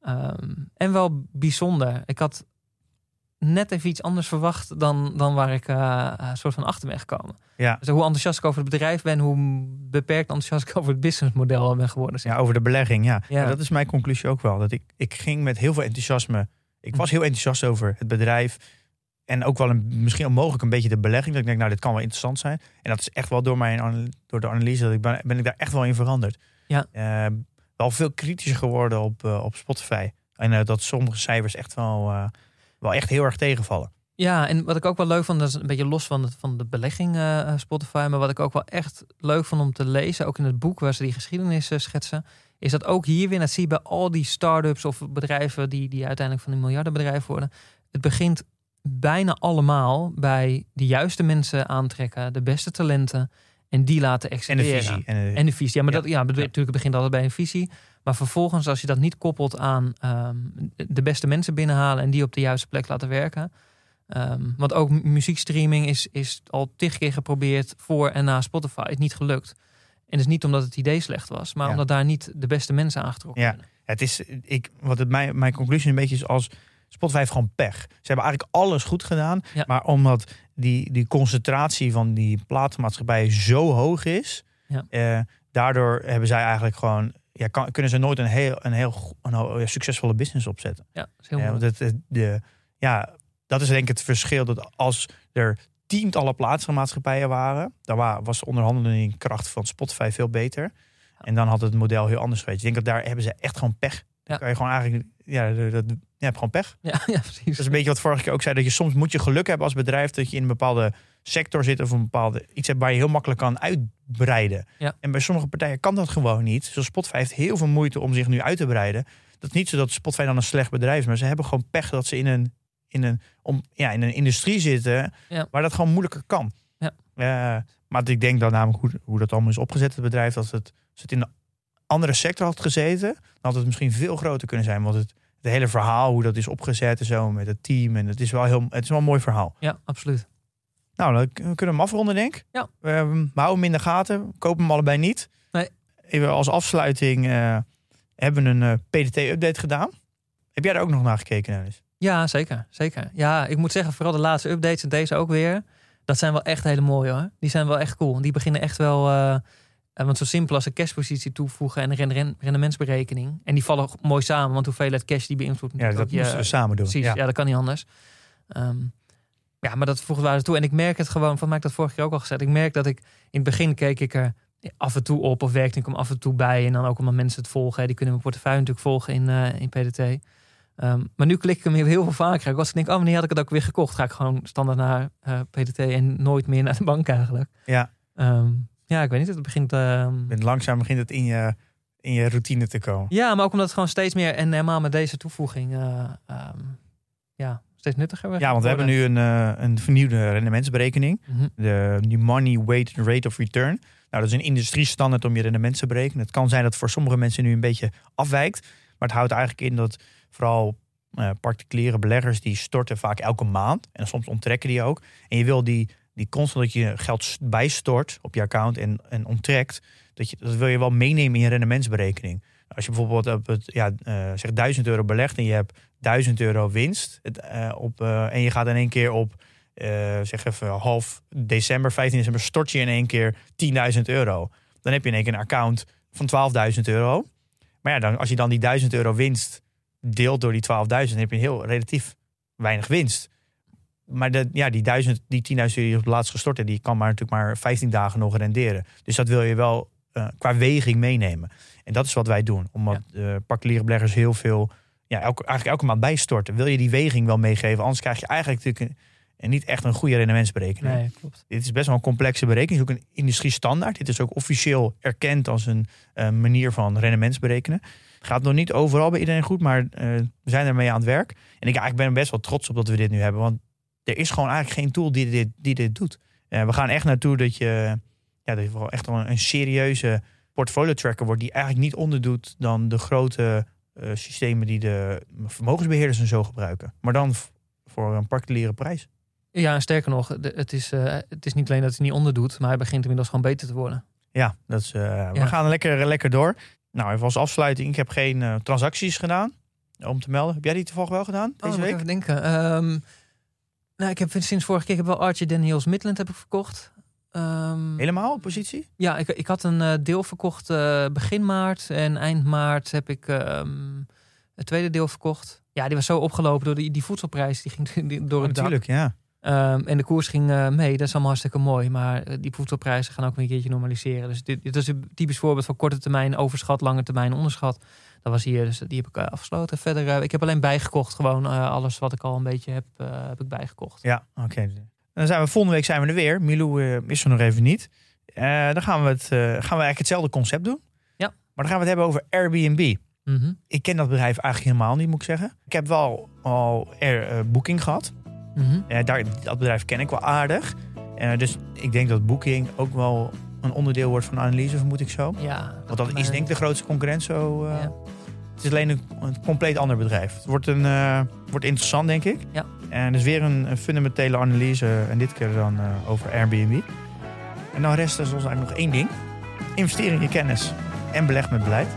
ehm, en wel bijzonder. Ik had net even iets anders verwacht dan, dan waar ik eh, eh, soort van achter ben gekomen. Ja. Dus hoe enthousiast ik over het bedrijf ben, hoe beperkt enthousiast ik over het businessmodel ben geworden. zeg. Ja, over de belegging, ja. Ja. Maar dat is mijn conclusie ook wel. Dat ik, ik ging met heel veel enthousiasme. Ik was heel enthousiast over het bedrijf. En ook wel een, misschien ook mogelijk een beetje de belegging. Dat ik denk, nou, dit kan wel interessant zijn. En dat is echt wel door, mijn, door de analyse. Dat ik ben, ben ik daar echt wel in veranderd. Ja. Eh, wel veel kritischer geworden op, op Spotify. En dat sommige cijfers echt wel, wel echt heel erg tegenvallen. Ja, en wat ik ook wel leuk vond, dat is een beetje los van, het, van de belegging eh, Spotify. Maar wat ik ook wel echt leuk vond om te lezen, ook in het boek waar ze die geschiedenis eh, schetsen. Is dat ook hier weer, dat zie je bij al die start-ups of bedrijven die, die uiteindelijk van die miljardenbedrijven worden. Het begint bijna allemaal bij de juiste mensen aantrekken, de beste talenten. En die laten En excelleren. de visie. En, de- En de visie. Ja, maar Ja. Dat, ja, natuurlijk begint altijd bij een visie. Maar vervolgens, als je dat niet koppelt aan ehm, de beste mensen binnenhalen en die op de juiste plek laten werken. Ehm, want ook mu- muziekstreaming is, is al tig keer geprobeerd voor en na Spotify. Het is niet gelukt. En is niet omdat het idee slecht was, maar Ja. omdat daar niet de beste mensen aangetrokken Ja. werden. Het is, ik, wat het, mijn, mijn conclusie een beetje is als Spotify heeft gewoon pech. Ze hebben eigenlijk alles goed gedaan. Ja. Maar omdat die, die concentratie van die platenmaatschappijen zo hoog is. Ja. eh, daardoor hebben zij eigenlijk gewoon... Ja, kan, kunnen ze nooit een heel, een heel een succesvolle business opzetten. Ja, dat is heel Ja, want het, de, ja, dat is denk ik het verschil. Dat als er tientallen plaatsmaatschappijen waren, dan wa- was de onderhandelingkracht van Spotify veel beter. En dan had het model heel anders geweest. Ik denk dat daar hebben ze echt gewoon pech. Dan Ja. kan je gewoon eigenlijk, ja, dat- je hebt gewoon pech. Ja, ja, precies. Dat is een beetje wat vorige keer ook zei, dat je soms moet je geluk hebben als bedrijf dat je in een bepaalde sector zit of een bepaalde iets hebt waar je heel makkelijk kan uitbreiden. Ja. En bij sommige partijen kan dat gewoon niet. Zoals Spotify heeft heel veel moeite om zich nu uit te breiden. Dat is niet zo dat Spotify dan een slecht bedrijf is, maar ze hebben gewoon pech dat ze in een, in een, om, ja, in een industrie zitten Ja. waar dat gewoon moeilijker kan. Ja. Eh, maar ik denk dat namelijk hoe, hoe dat allemaal is opgezet, het bedrijf, dat het, als het in een andere sector had gezeten, dan had het misschien veel groter kunnen zijn. Want het, het hele verhaal, hoe dat is opgezet en zo met het team. En het is wel, heel, het is wel een mooi verhaal. Ja, absoluut. Nou, dan kunnen we hem afronden, denk ik. Ja. We, we houden hem in de gaten. Kopen hem allebei niet. Nee. Even als afsluiting eh, hebben we een eh, PDT-update gedaan. Heb jij er ook nog naar gekeken, Dennis? Ja, zeker. zeker. Ja, ik moet zeggen, vooral de laatste updates en deze ook weer. Dat zijn wel echt hele mooie hoor. Die zijn wel echt cool. Die beginnen echt wel. eh, want zo simpel als een cashpositie toevoegen en een ren- ren- rendementsberekening. En die vallen mooi samen, want hoeveelheid cash die beïnvloedt Ja, dat je- moesten we samen doen. Precies, ja. Ja. dat kan niet anders. Ehm, ja, maar dat voegen we er toe. En ik merk het gewoon, van mij dat vorige keer ook al gezegd. Ik merk dat ik in het begin keek ik er af en toe op of werkte ik hem af en toe bij. En dan ook omdat mensen het volgen. hè. Die kunnen mijn portefeuille natuurlijk volgen in, eh, in PDT. Ehm, maar nu klik ik hem heel veel vaker. Als ik denk, oh, wanneer had ik het ook weer gekocht? Ga ik gewoon standaard naar eh, PDT en nooit meer naar de bank eigenlijk. Ja. Ehm, ja, ik weet niet. Het begint... En langzaam begint het in je, in je routine te komen. ja, maar ook omdat het gewoon steeds meer... En helemaal met deze toevoeging... eh, ja, steeds nuttiger Ja, want we hebben nu een, eh, een vernieuwde rendementsberekening. Mhm. De New Money Weighted Rate of Return. Nou, dat is een industriestandaard om je rendement te berekenen. Het kan zijn dat voor sommige mensen nu een beetje afwijkt. Maar het houdt eigenlijk in dat vooral eh, particuliere beleggers... die storten vaak elke maand. En soms onttrekken die ook. En je wil die, die constant dat je geld bijstort op je account en, en onttrekt... Dat, je, dat wil je wel meenemen in je rendementsberekening. Als je bijvoorbeeld op het, ja, eh zeg 1000 euro belegt en je hebt 1000 euro winst... Het, eh, op, eh, en je gaat in één keer op zeg even half december, 15 december, stort je in één keer 10.000 euro. Dan heb je in één keer een account van 12.000 euro. Maar ja, dan, als je dan die 1000 euro winst deelt door die 12.000, dan heb je heel relatief weinig winst. Maar ja, die, 1000, die 10.000 euro die je op het laatst gestort hebt, die kan maar natuurlijk maar 15 dagen nog renderen. Dus dat wil je wel qua weging meenemen. En dat is wat wij doen. Omdat eh particuliere beleggers heel veel, ja, elke, eigenlijk elke maand bijstorten. Wil je die weging wel meegeven? Anders krijg je eigenlijk natuurlijk een, en niet echt een goede rendementsberekening. Nee, klopt. Dit is best wel een complexe berekening. Het is ook een industriestandaard. Dit is ook officieel erkend als een eh, manier van rendementsberekenen. Gaat nog niet overal bij iedereen goed, maar eh, we zijn ermee aan het werk. En ik, ik ben best wel trots op dat we dit nu hebben. Want er is gewoon eigenlijk geen tool die dit, die dit doet. Eh, we gaan echt naartoe dat je, ja, dat je wel echt wel een, een serieuze portfolio tracker wordt... die eigenlijk niet onderdoet dan de grote eh, systemen die de vermogensbeheerders en zo gebruiken. Maar dan voor een particuliere prijs. Ja, sterker nog, de- het is, eh, het is niet alleen dat het niet onderdoet, maar hij begint inmiddels gewoon beter te worden. Ja, dat is, eh, we gaan lekker, lekker door. Nou, even als afsluiting. Ik heb geen transacties gedaan om te melden. Heb jij die toevallig wel gedaan Oh, deze week? even denken. Ehm, nou, ik heb sinds vorige keer ik heb wel Archie Daniels Midland heb ik verkocht. Ehm, Helemaal op positie? ja, ik, ik had een eh, deel verkocht eh, begin maart en eind maart heb ik ehm, het tweede deel verkocht. Ja, die was zo opgelopen door die, die voedselprijs. Die ging die- door het dak. natuurlijk, ja. Ehm, en de koers ging eh, mee, dat is allemaal hartstikke mooi. Maar die voedselprijzen gaan ook weer een keertje normaliseren. Dus dit, dit is een typisch voorbeeld van korte termijn overschat, lange termijn onderschat. Dat was hier, dus die heb ik afgesloten. Verder, ik heb alleen bijgekocht. Gewoon alles wat ik al een beetje heb, heb ik bijgekocht. Ja, oké. Dan zijn we volgende week zijn we er weer. Milou eh, is er nog even niet. Eh, dan gaan we, het, eh, gaan we eigenlijk hetzelfde concept doen. Ja. Maar dan gaan we het hebben over Airbnb. Mhm. Ik ken dat bedrijf eigenlijk helemaal niet, moet ik zeggen. Ik heb wel al Air Booking gehad. Eh, daar, dat bedrijf ken ik wel aardig. Dus ik denk dat Booking ook wel een onderdeel wordt van analyse, vermoed ik zo. Ja, Want dat is denk ik de grootste concurrent zo. Ja. Het is alleen een, een compleet ander bedrijf. Het wordt, een, eh, wordt interessant, denk ik. Ja. En dus weer een, een fundamentele analyse. En dit keer dan eh, over Airbnb. En dan rest er ons eigenlijk nog één ding. Investeer in je kennis en beleg met beleid.